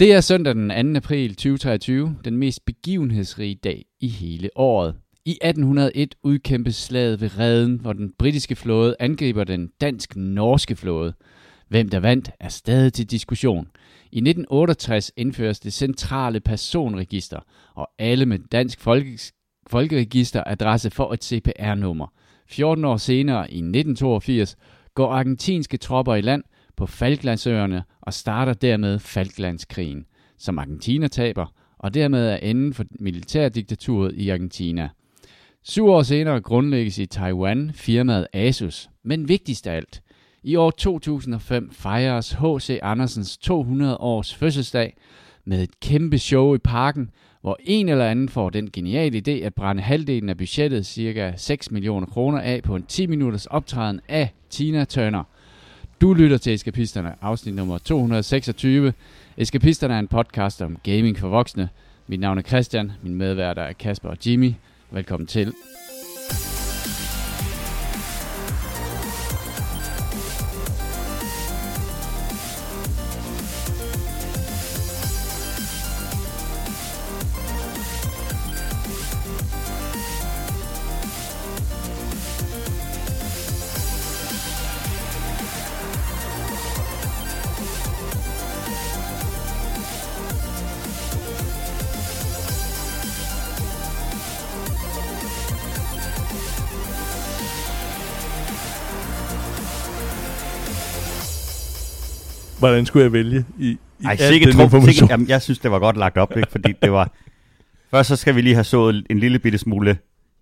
Det er søndag den 2. april 2023, den mest begivenhedsrige dag i hele året. I 1801 udkæmpes slaget ved Reden, hvor den britiske flåde angriber den dansk-norske flåde. Hvem der vandt er stadig til diskussion. I 1968 indføres det centrale personregister, og alle med dansk folkes- folkeregisteradresse får et CPR-nummer. 14 år senere, i 1982, går argentinske tropper i land på Falklandsøerne og starter dermed Falklandskrigen, som Argentina taber, og dermed er enden for militærdiktaturet i Argentina. Syv år senere grundlægges i Taiwan firmaet Asus, men vigtigst af alt, i år 2005 fejres H.C. Andersens 200 års fødselsdag med et kæmpe show i parken, hvor en eller anden får den geniale idé at brænde halvdelen af budgettet, cirka 6 millioner kroner af på en 10 minutters optræden af Tina Turner. Du lytter til Eskapisterne, afsnit nummer 226. Eskapisterne er en podcast om gaming for voksne. Mit navn er Christian, min medværter er Kasper og Jimmy. Velkommen til. Hvordan skulle jeg vælge i, i Ej, al sikkert den information? sikkert, jamen, jeg synes, det var godt lagt op, ikke? fordi det var... Først så skal vi lige have sået en lille bitte smule...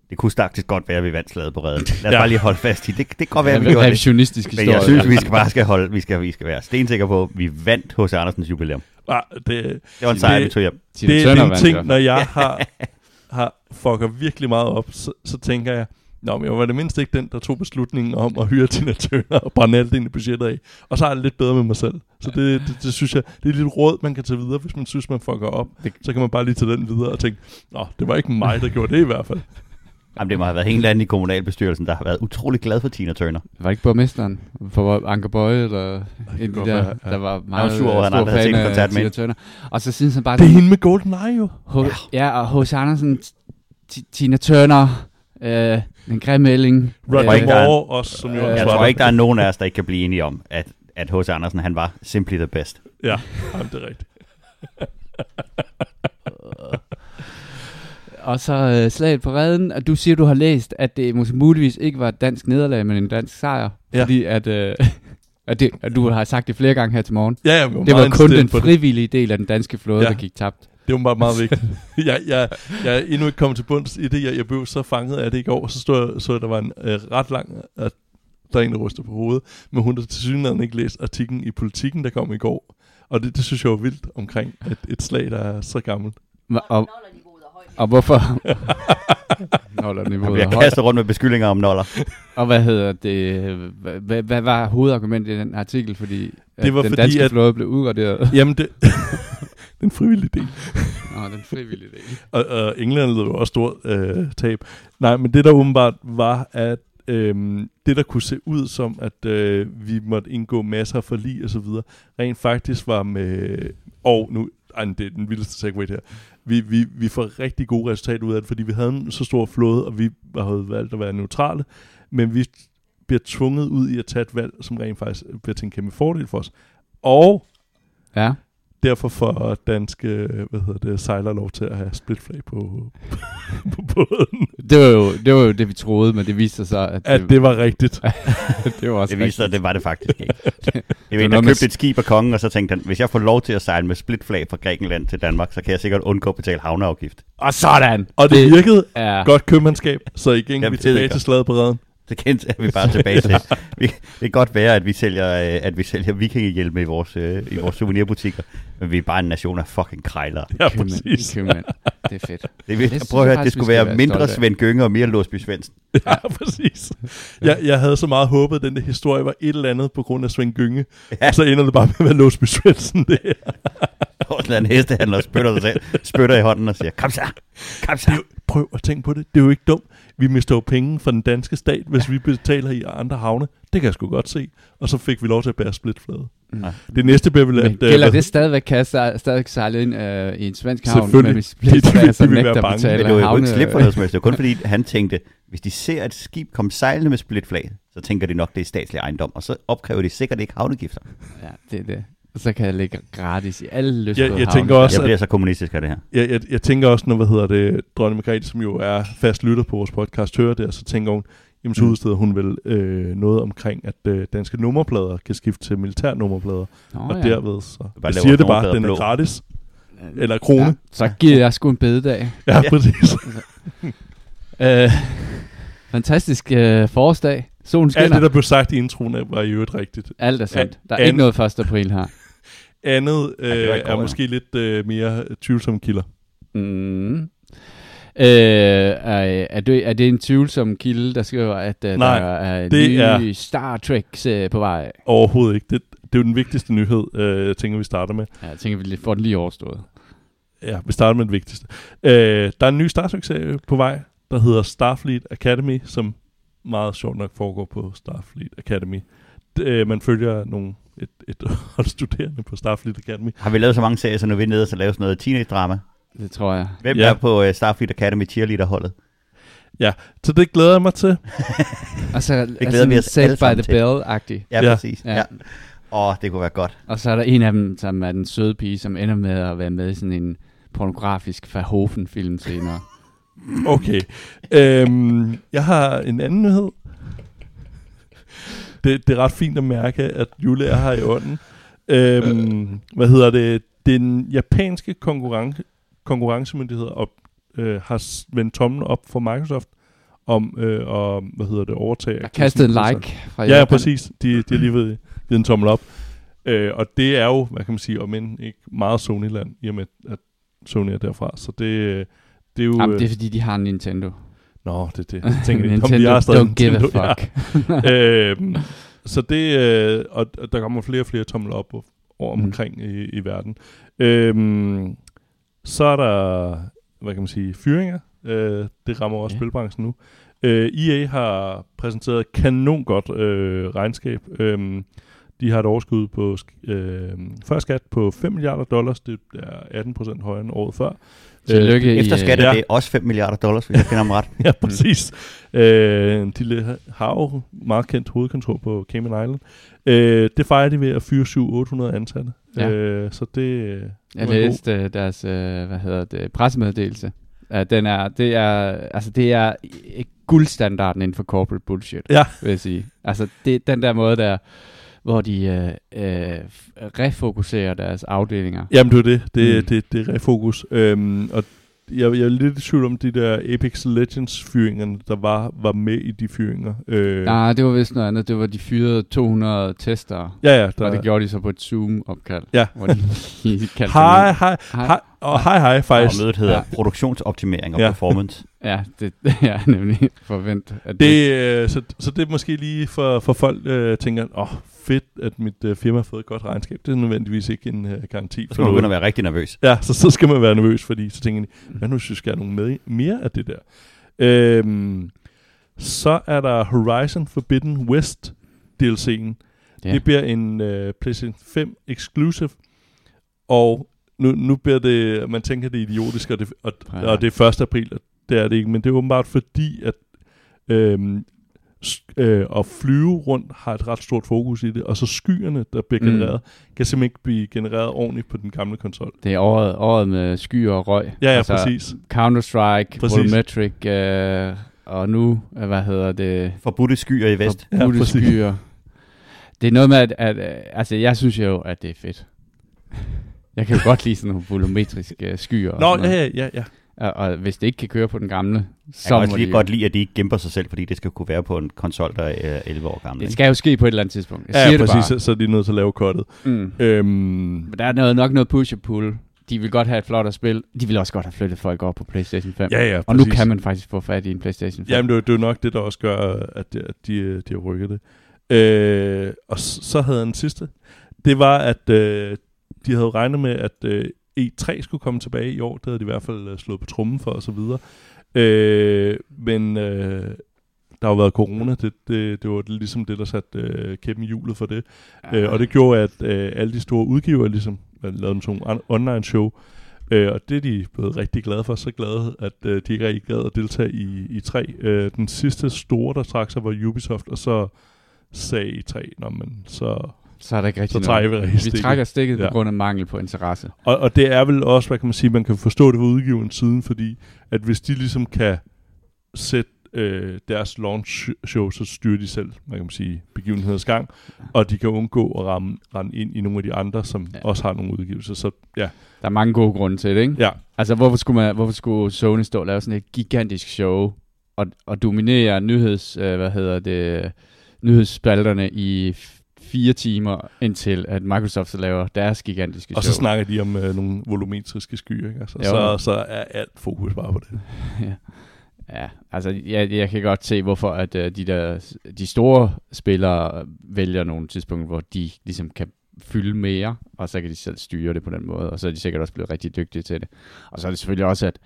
Det kunne faktisk godt være, at vi vandt slaget på redden. Lad os Ja. bare lige holde fast i det. Det kan godt være, at vi gjorde det. Men jeg synes, vi skal bare skal holde, vi skal, vi skal være stensikre på, at vi vandt hos Andersens jubilæum. Ah, det, Det var en sejr, Det- vi tog hjem. Det, det er en ting, når jeg har, har fucker virkelig meget op, så, så tænker jeg, Nå, men jeg var det mindst ikke den, der tog beslutningen om at hyre Tina Turner og brænde alt ind i budgettet af. Og så er det lidt bedre med mig selv. Så det, det, det, synes jeg, det er lille råd, man kan tage videre, hvis man synes, man fucker op. Det- Så kan man bare lige tage den videre og tænke, Nå, det var ikke mig, der gjorde det i hvert fald. Jamen, det må have været en eller anden i kommunalbestyrelsen, der har været utrolig glad for Tina Turner. Var ikke borgmesteren for Anker Bøje, eller en der, være, ja. der var meget sur over, han stor aldrig havde fan af med Tina. Turner. Og så synes han bare, Det er hende med GoldenEye jo. H- ja, og H.C. Andersen, Tina Turner, øh, en grim melding. Roger er- Moore også, som jo Øh, Jeg var tror der. ikke, der er nogen af os, der ikke kan blive enige om, at at H.C. Andersen, han var simply the best. Ja, jamen, det er rigtigt. Og så øh, slaget på redden, og du siger, du har læst, at det måske muligvis ikke var et dansk nederlag, men en dansk sejr. Ja. Fordi at, øh, at, det, at du har sagt det flere gange her til morgen. Ja, jeg var Det var kun den frivillige del af den danske flåde, Ja. der gik tabt. Det var bare meget vigtigt. jeg, jeg, jeg er endnu ikke kommet til bunds i det. Jeg, jeg blev så fanget af det i går. Så stod jeg, så jeg, der var en øh, ret lang... At der er en, der ryster på hovedet. Men hun har til synligheden ikke læst artiklen i Politiken, der kom i går. Og det, det synes jeg var vildt omkring et, et slag, der er så gammelt. Og, og, og hvorfor? Nollerniveauet er højt. kastet rundt med beskyldninger om noller. Og hvad hedder det? Hvad, hvad, var hovedargumentet i den artikel? Fordi Det var den fordi, danske at- flåde blev udraderet. Jamen, det... den frivillige del. Nå, den frivillige del. Og, og England led jo også stort øh, tab. Nej, men det der åbenbart var, at øhm, det der kunne se ud som, at øh, vi måtte indgå masser af forlig og så videre, rent faktisk var med... Og nu, ej, det er den vildeste segway her. Vi, vi, vi får rigtig gode resultater ud af det, fordi vi havde en så stor flåde, og vi havde valgt at være neutrale, men vi bliver tvunget ud i at tage et valg, som rent faktisk bliver til en kæmpe fordel for os. Og Ja. Derfor får danske hvad hedder det, sejler lov til at have splitflag på, på båden. Det var, jo, det var jo det, vi troede, men det viste sig, at, At det var rigtigt. det var også Det viste sig, at det var det faktisk ikke. Det var en, der købte et skib af kongen, og så tænkte han, hvis jeg får lov til at sejle med splitflag fra Grækenland til Danmark, så kan jeg sikkert undgå at betale havneafgift. Og sådan! Og det virkede er... godt købmandskab, så igen Jamen, vi det tilbage det til slaget på redden. Så kendt er vi bare tilbage til. Vi, det kan godt være, at vi sælger, øh, at vi sælger vikingehjelme i vores, øh, i vores souvenirbutikker, men vi er bare en nation af fucking krejlere. Ja, præcis. købmand. Det er fedt. Det, Det prøv at høre, det skulle være være mindre. Svend Gynge og mere Låsby Svendsen. Ja, præcis. Jeg, jeg havde så meget håbet, at den der historie var et eller andet på grund af Svend Gynge. Ja. Og så ender det bare med at være Låsby Svendsen. Det her. Og sådan en hestehandler og spytter, sig selv, spytter i hånden og siger, kom så, kom så. Det er jo, prøv at tænke på det. Det er jo ikke dumt. Vi mister jo penge fra den danske stat, hvis vi betaler i andre havne. Det kan jeg sgu godt se. Og så fik vi lov til at bære splitflade. Det næste bliver vel, Men at... øh, gælder hvad- det stadigvæk, kan jeg sta- stadig sejle ind øh, i en svensk havn, Selvfølgelig. men hvis splitflag, De så vil være nægter bange. at betale Men det var jo havne... ikke slip for noget som helst. Det kun fordi, han tænkte, hvis de ser et skib komme sejlende med splitflag, så tænker de nok, det er statslig ejendom, og så opkræver de sikkert ikke havnegifter. Ja, det er det. Så kan jeg ligge gratis i alle lyst Jeg- jeg tænker også, Jeg at- bliver så kommunistisk af det her. jeg, jeg, jeg tænker også, når, hvad hedder det, dronning Margrethe, som jo er fast lytter på vores podcast, hører det, og så tænker hun, jamen så Mm. udsteder hun vel øh, noget omkring, at øh, danske nummerplader kan skifte til militærnummerplader, Nå, og derved så... Bare Jeg siger det bare, nummerplader den er blå. gratis. Eller krone. Ja, så giver jeg sgu en bededag. Ja, ja præcis. Øh, fantastisk øh, forårsdag. Solen skinner. Alt det, der blev sagt i introen, var i øvrigt rigtigt. Alt er sandt. Der er An- ikke noget 1. april her. Andet øh, går, er ja. måske lidt øh, mere tvivlsomme kilder. Mm. Øh, er, er, det, er det en tvivlsom kilde, der skriver, at uh, Nej, der er en det ny er- Star Trek uh, på vej? Overhovedet ikke. Det, det er jo den vigtigste nyhed, øh, jeg tænker, vi starter med. Ja, jeg tænker, vi får den lige overstået. Ja, vi starter med den vigtigste. Øh, der er en ny Star Trek-serie på vej, der hedder Starfleet Academy, som meget sjovt nok foregår på Starfleet Academy. Øh, man følger nogle, et, et hold studerende på Starfleet Academy. Har vi lavet så mange serier, så nu er vi nede og så lave sådan noget teenage-drama? Det tror jeg. Hvem Ja. ja. er på uh, Starfleet Academy cheerleader-holdet? Så det glæder jeg mig til. Og så det glæder vi os Saved alle by the til. Bell-agtig. Ja, Ja. præcis. Ja. Ja. Åh, det kunne være godt. Og så er der en af dem, som er den søde pige, som ender med at være med i sådan en pornografisk Verhoeven-film senere. Okay. øhm, jeg har en anden nyhed. Det, det er ret fint at mærke, at Jule er her i ånden. Øhm, hvad hedder det? Den japanske konkurrence, konkurrencemyndighed op, øh, har vendt tommelen op for Microsoft om øh, og, hvad hedder det, overtage. Jeg kastede en like fra Ja, ja, Japan. præcis. De, de har lige ved, givet en tommel op. Øh, og det er jo, hvad kan man sige, om end ikke meget Sony-land, i og med, at Sony er derfra. Så det, øh, det er jo... Jamen, øh, det er fordi, de har en Nintendo. Nå, det er det. Tænker, om Nintendo vi har stadig don't give a Nintendo, ja. fuck. øhm, så det, øh, og der kommer flere og flere tommel op over Mm. omkring i, i verden. Øhm, så er der, hvad kan man sige, fyringer. Øh, det rammer også Ja. spilbranchen nu. Øh, EA har præsenteret et kanon godt øh, regnskab. Øhm, de har et overskud på øh, før skat på 5 milliarder dollars. Det er 18 procent højere end året før. Tillykke Efter i, skat ja. er det også 5 milliarder dollars, hvis jeg finder ham ret. Ja, præcis. Øh, de har jo meget kendt hovedkontor på Cayman Island. Øh, det fejrer de ved at fyre 700-800 ansatte. Ja. Øh, så det, øh, Jeg det var god. læste øh, deres, øh, hvad hedder det, pressemeddelelse. Ja, den er, det er, altså det er guldstandarden inden for corporate bullshit, Ja. vil jeg sige. Altså det, den der måde der, hvor de øh, øh, refokuserer deres afdelinger. Jamen, det er det. Det, Mm. det, det er refokus. Øhm, og jeg, jeg er lidt i tvivl om de der Apex Legends fyringerne, der var, var med i de fyringer. Øh, Nej, det var vist noget andet. Det var, de fyrede 200 testere. ja, ja. Og Der, det gjorde de så på et Zoom-opkald. Ja. Hvor de kaldte hej, hej, Hej. hej, og hej, hej, Og faktisk. mødet hedder Ja. produktionsoptimering og Ja. performance. Ja, det ja, nemlig forvent. At Det, øh, så, så det er måske lige for, for folk, øh, tænker, åh, oh, fedt, at mit øh, firma har fået et godt regnskab. Det er nødvendigvis ikke en øh, garanti Så for skal man begynde at være rigtig nervøs. Ja, så, så skal man være nervøs, fordi så tænker de, hvad nu hvis vi skal have nogle med, mere af det der? Øhm, så er der Horizon Forbidden West DLC'en. Ja. Det bliver en øh, PlayStation 5 exclusive, og nu, nu bliver det, man tænker det er idiotisk, og det, og, Ja. og det er 1. april, og det er det ikke, men det er åbenbart fordi, at øhm, øh, at flyve rundt har et ret stort fokus i det, og så skyerne, der bliver Mm. genereret, kan simpelthen ikke blive genereret ordentligt på den gamle konsol. Det er året, året med skyer og røg. Ja, ja, altså, præcis. Counter-Strike. Volumetric, øh, og nu, øh, hvad hedder det, Forbudte skyer i vest. Ja, forbudte præcis. skyer. Det er noget med, at, at, øh, altså jeg synes jo, at det er fedt. Jeg kan jo godt lide sådan nogle volumetriske skyer. og Nå, ja, ja, ja. Og, og hvis det ikke kan køre på den gamle, Jeg så kan også lige de, godt lide, at de ikke gemper sig selv, fordi det skal kunne være på en konsol, der er 11 år gammel. det ikke? skal jo ske på et eller andet tidspunkt. Jeg siger ja det præcis, bare. så, så er de nødt til at lave kottet. Mm. Øhm, Men der er noget, nok noget push og pull. De vil godt have et flot spil. De vil også godt have flyttet folk over på PlayStation 5. ja, ja, og nu præcis. kan man faktisk få fat i en PlayStation 5. Jamen, det er, jo- det er nok det, der også gør, at de, at de, de har rykket det. Øh, og så, havde jeg en sidste. Det var, at øh, de havde regnet med, at øh, E3 skulle komme tilbage i år. Det havde de i hvert fald øh, slået på trummen for, og så videre. Øh, men øh, der har jo været corona, det, det, det var ligesom det, der satte øh, kæppen i hjulet for det. Ja. Øh, og det gjorde, at øh, alle de store udgivere ligesom øh, lavede sådan nogle online show, Øh, og det er de blevet rigtig glade for, så glade, at øh, de ikke rigtig gad at deltage i, i tre. Øh, den sidste store, der trak sig, var Ubisoft, og så sagde i tre, Nå, men så, Så er der ikke rigtig så trækker vi noget. rigtig Vi stikket. trækker stikket Ja. på grund af mangel på interesse. Og, og det er vel også, hvad kan man sige, man kan forstå det fra udgiverens siden, fordi at hvis de ligesom kan sætte øh, deres launch show, så styrer de selv, hvad kan man sige, begivenhedens gang, og de kan undgå at ramme, rende ind i nogle af de andre, som Ja. også har nogle udgivelser. Så ja, Der er mange gode grunde til det, ikke? ja, Altså, hvorfor skulle, man, hvorfor skulle Sony stå og lave sådan et gigantisk show og, og dominere nyheds, øh, hvad hedder det, nyhedsspalterne i fire timer, indtil at Microsoft så laver deres gigantiske og show. så snakker de om øh, nogle volumetriske skyer, ikke? Altså, Jo. så, så er alt fokus bare på det. ja. ja, altså jeg, jeg kan godt se, hvorfor at uh, de der de store spillere vælger nogle tidspunkter, hvor de ligesom kan fylde mere, og så kan de selv styre det på den måde, og så er de sikkert også blevet rigtig dygtige til det. Og så er det selvfølgelig også, at,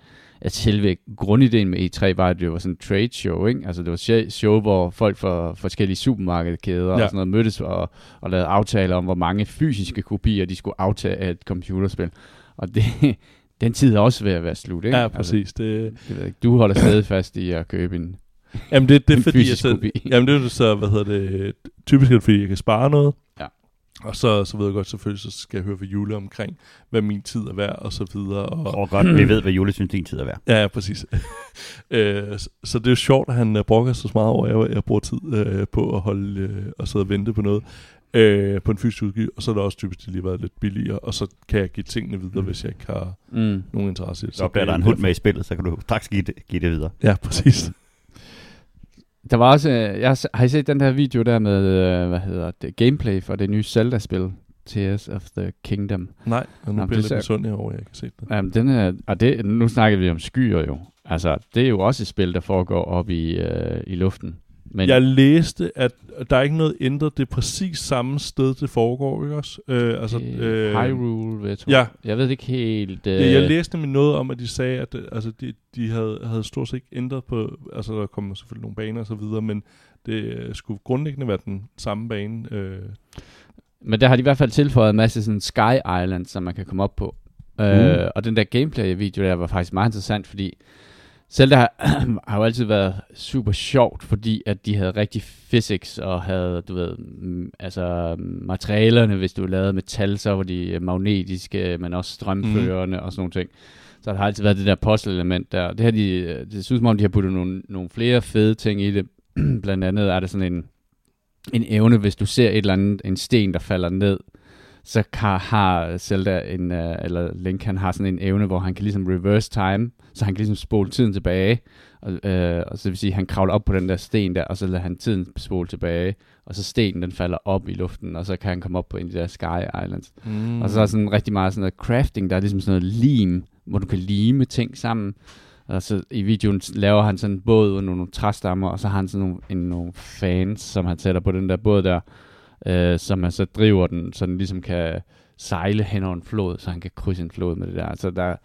at selve grundideen med E3 var, at det var sådan en trade show, ikke? Altså det var show, hvor folk fra forskellige supermarkedskæder ja. og sådan noget mødtes og, og lavede aftaler om, hvor mange fysiske kopier de skulle aftage af et computerspil. Og det, den tid er også ved at være slut, ikke? Ja, præcis. Det, Altså, det ved jeg ikke. Du holder stadig fast i at købe en... jamen det, det er fordi, jeg så, kopi. jamen det er så, hvad hedder det, typisk er det, fordi jeg kan spare noget. Og så, så ved jeg godt, selvfølgelig, så skal jeg høre for Jule omkring, hvad min tid er værd, og så videre. Og, Og godt, vi ved, hvad Jule synes, din tid er værd. Ja, ja, præcis. øh, så, så det er jo sjovt, at han øh, brokker sig så meget over, at jeg, jeg bruger tid øh, på at holde øh, og sidde og vente på noget øh, på en fysisk udgive, og så er der også typisk lige været lidt billigere, og så kan jeg give tingene videre, Mm. hvis jeg ikke har Mm. nogen interesse i det. Så bliver det der er en hund med i spillet, så kan du straks give det, give det videre. Ja, præcis. Der var også... øh, Jeg har, se- I set den der video der med, øh, hvad hedder det, gameplay for det nye Zelda-spil, Tears of the Kingdom. Nej, og nu Nå, bliver det lidt misundelig over, jeg ikke har set det. Um, den er, og det, nu snakker vi om skyer jo. Altså, det er jo også et spil, der foregår op i, øh, i luften. Men Jeg læste, at der er ikke noget ændret. Det er præcis samme sted, det foregår, ikke også? Øh, altså, øh, Hyrule, vil jeg tro. Ja, Jeg ved det ikke helt... Øh, Ja, jeg læste nemlig noget om, at de sagde, at øh, altså, de, de havde, havde stort set ikke ændret på, altså der kom selvfølgelig nogle baner og så videre, men det øh, skulle grundlæggende være den samme bane. Øh, Men der har de i hvert fald tilføjet en masse sådan Sky Island, som man kan komme op på. Uh. Øh, og den der gameplay-video der var faktisk meget interessant, fordi Zelda har, har jo altid været super sjovt, fordi at de havde rigtig physics og havde, du ved, mm, altså materialerne, hvis du lavede metal, så var de magnetiske, men også strømførende mm. og sådan nogle ting. Så der har altid været det der puzzle-element der. Det, har de, øh, det synes som om, de har puttet nogle, nogle flere fede ting i det. Blandt andet er der sådan en, en evne, hvis du ser et eller andet, en sten, der falder ned, så kan, har Zelda en, uh, eller Link, han har sådan en evne, hvor han kan ligesom reverse time, så han kan ligesom spole tiden tilbage, og, uh, og så vil sige, at han kravler op på den der sten der, og så lader han tiden spole tilbage, og så stenen den falder op i luften, og så kan han komme op på en af de der Sky Islands. mm. Og så er sådan rigtig meget sådan noget crafting, der er ligesom sådan noget lim, hvor du kan lime ting sammen. Og så i videoen laver han sådan en båd af nogle træstammer, og så har han sådan nogle, en, nogle fans, som han sætter på den der båd der, øh, som man så driver den, så den ligesom kan sejle hen over en flod, så han kan krydse en flod med det der. Så der,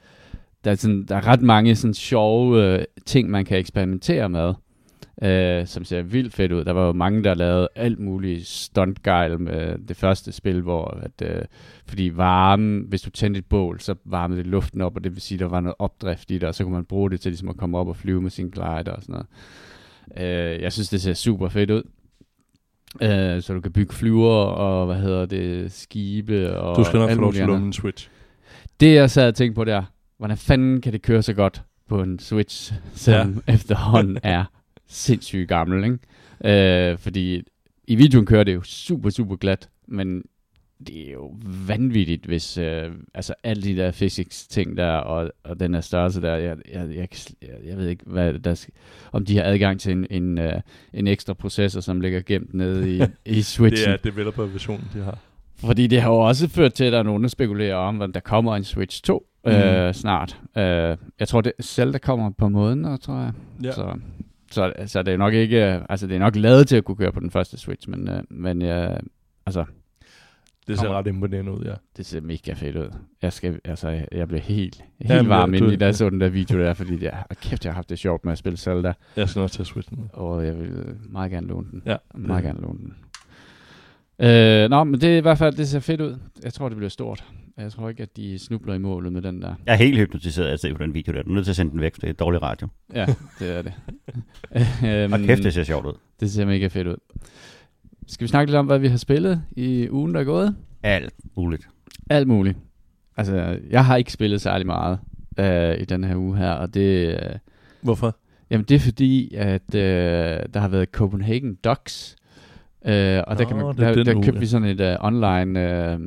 der, er, sådan, der er ret mange sådan sjove øh, ting, man kan eksperimentere med, øh, som ser vildt fedt ud. Der var jo mange, der lavede alt muligt stuntgejl med det første spil, hvor at, øh, fordi varme, hvis du tændte et bål, så varmede det luften op, og det vil sige, at der var noget opdrift i det, og så kunne man bruge det til ligesom at komme op og flyve med sin glider og sådan noget. Øh, jeg synes, det ser super fedt ud. Øh, så du kan bygge flyver og, hvad hedder det, skibe og du skal nok få lov til at låne Switch. Det jeg sad og tænkte på der, hvordan fanden kan det køre så godt på en Switch, som ja. efterhånden er sindssygt gammel, ikke? Øh, fordi i videoen kører det jo super, super glat, men det er jo vanvittigt, hvis øh, altså alle de der physics ting der, og, og den her størrelse der, jeg, jeg, jeg, jeg, jeg ved ikke, hvad der skal, om de har adgang til en, en, øh, en ekstra processor, som ligger gemt nede i, i Switchen. Det er developer-versionen, de har. Fordi det har jo også ført til, at der er nogen, der spekulerer om, at der kommer en Switch 2 mm. øh, snart. Øh, jeg tror, det selv der kommer på måneder, tror jeg. Ja. Så, så, så det er nok ikke, altså det er nok lavet til at kunne køre på den første Switch, men, øh, men øh, altså, Det ser Kommer- ret imponerende ud, ja. Det ser mega fedt ud. Jeg, skal, altså, jeg blev helt, helt Jamen, varm du- inde i, da jeg så den der video der, fordi jeg, og kæft, jeg har haft det sjovt med at spille Zelda, Jeg skal nok tage Switchen. og jeg vil meget gerne låne den. Ja, Meget gerne låne den. Øh, nå, men det er i hvert fald, det ser fedt ud. Jeg tror, det bliver stort. Jeg tror ikke, at de snubler i målet med den der. Jeg er helt hypnotiseret af at se på den video der. Du er nødt til at sende den væk, for det er dårlig radio. Ja, det er det. øhm, Og kæft, det ser sjovt ud. det ser mega fedt ud. Skal vi snakke lidt om, hvad vi har spillet i ugen, der er gået? Alt muligt. Alt muligt. Altså, jeg har ikke spillet særlig meget øh, i den her uge her, og det, øh, Hvorfor? jamen det er fordi, at øh, der har været Copenhagen Docs, øh, og der, kan Nå, man, det er der, der købte vi sådan et øh, online øh,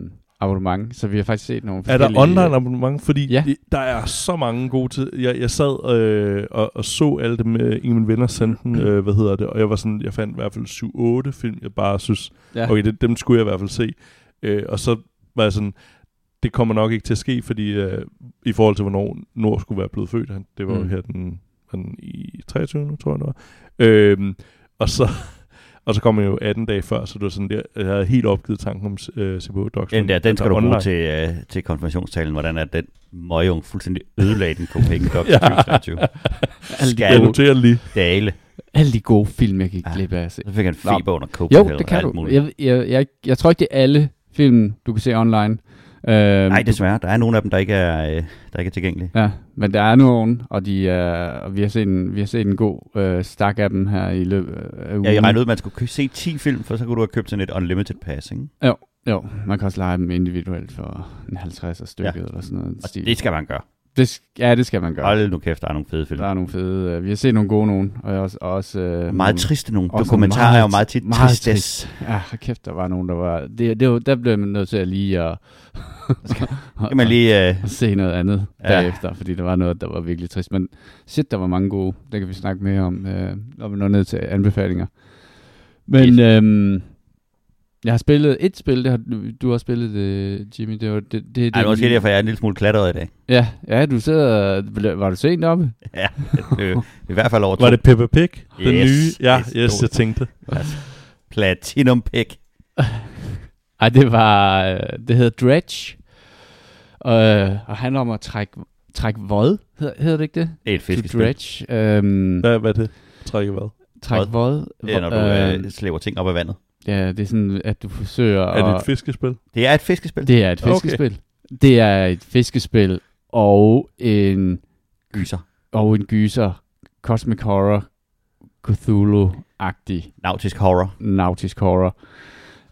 abonnement, så vi har faktisk set nogle Er der forskellige... online abonnement? Fordi Ja. der er så mange gode til. Jeg, jeg sad øh, og, og så alle dem, øh, en af mine venner sendte den, øh, hvad hedder det, og jeg var sådan, jeg fandt i hvert fald 7-8 film, jeg bare synes, Ja. okay, det, dem skulle jeg i hvert fald se. Øh, og så var jeg sådan, det kommer nok ikke til at ske, fordi øh, i forhold til, hvornår Nord skulle være blevet født, han, det var jo Mm. her den, den i 23. nu, tror jeg det var. Øh, og så... Og så kom jeg jo 18 dage før, så det var sådan der, jeg havde helt opgivet tanken om øh, CBH Docs. Den der, den skal du bruge online. til, øh, til konfirmationstalen, hvordan er den møgung fuldstændig ødelagde den Copenhagen Docs Ja. 2023. Alle de, Skal du noterer lige. dale. alle de gode film, jeg gik glip af. Så fik han Nå. feber under Jo, Copenhagen det kan du. muligt. Jeg, jeg, jeg, jeg tror ikke, det er alle film, du kan se online. Øhm, Nej, desværre. Der er nogle af dem, der ikke er, øh, der ikke er tilgængelige. Ja, men der er nogen, og, de er, og vi, har set en, vi har set en god øh, stak af dem her i løbet af ugen. Ja, jeg regnede ud, at man skulle se 10 film, for så kunne du have købt sådan et unlimited pass, ikke? Jo, man kan også lege dem individuelt for en 50 stykket ja. eller sådan noget. Og det skal man gøre. det, ja, det skal man gøre. Hold nu kæft, der er nogle fede film. Der er nogle fede. Øh, vi har set nogle gode nogen, og også, også øh, Meget nogle, triste nogle. også Dokumentarer nogle er jo meget tit meget tristes. trist. Ja, kæft, der var nogen, der var... Det, det var der blev man nødt til at lige at, Kan man lige... Øh, se noget andet Ja. bagefter, fordi der var noget, der var virkelig trist. Men shit, der var mange gode. Det kan vi snakke mere om, øh, når vi når ned til anbefalinger. Men øhm, jeg har spillet et spil, det har, du, har spillet det, Jimmy. Det var det, det, det, ej, det er måske derfor, jeg er en lille smule klatret i dag. Ja, ja, du sidder... Var du sent oppe? Ja, det i hvert fald over to. Var det Peppa Pig? Den Yes, nye? Ja, yes, yes, jeg tænkte. Platinum Pick. Ej, det var... øh, Det hedder Dredge. Øh, og handler om at trække, trække vod. Hedder, hedder det ikke det? Det er et fiskespil. dredge. Øhm, Hvad, hvad er det? Trække hvad? trække vod. Det er, når du Øhm, øh, slæver ting op af vandet. Ja, det er sådan, at du forsøger Er det at... et fiskespil? Det er et fiskespil. Det er et Okay. fiskespil. Det er et fiskespil og en, Gyser. og en gyser. Cosmic Horror. Cthulhu-agtig. Nautisk horror. Nautisk Horror.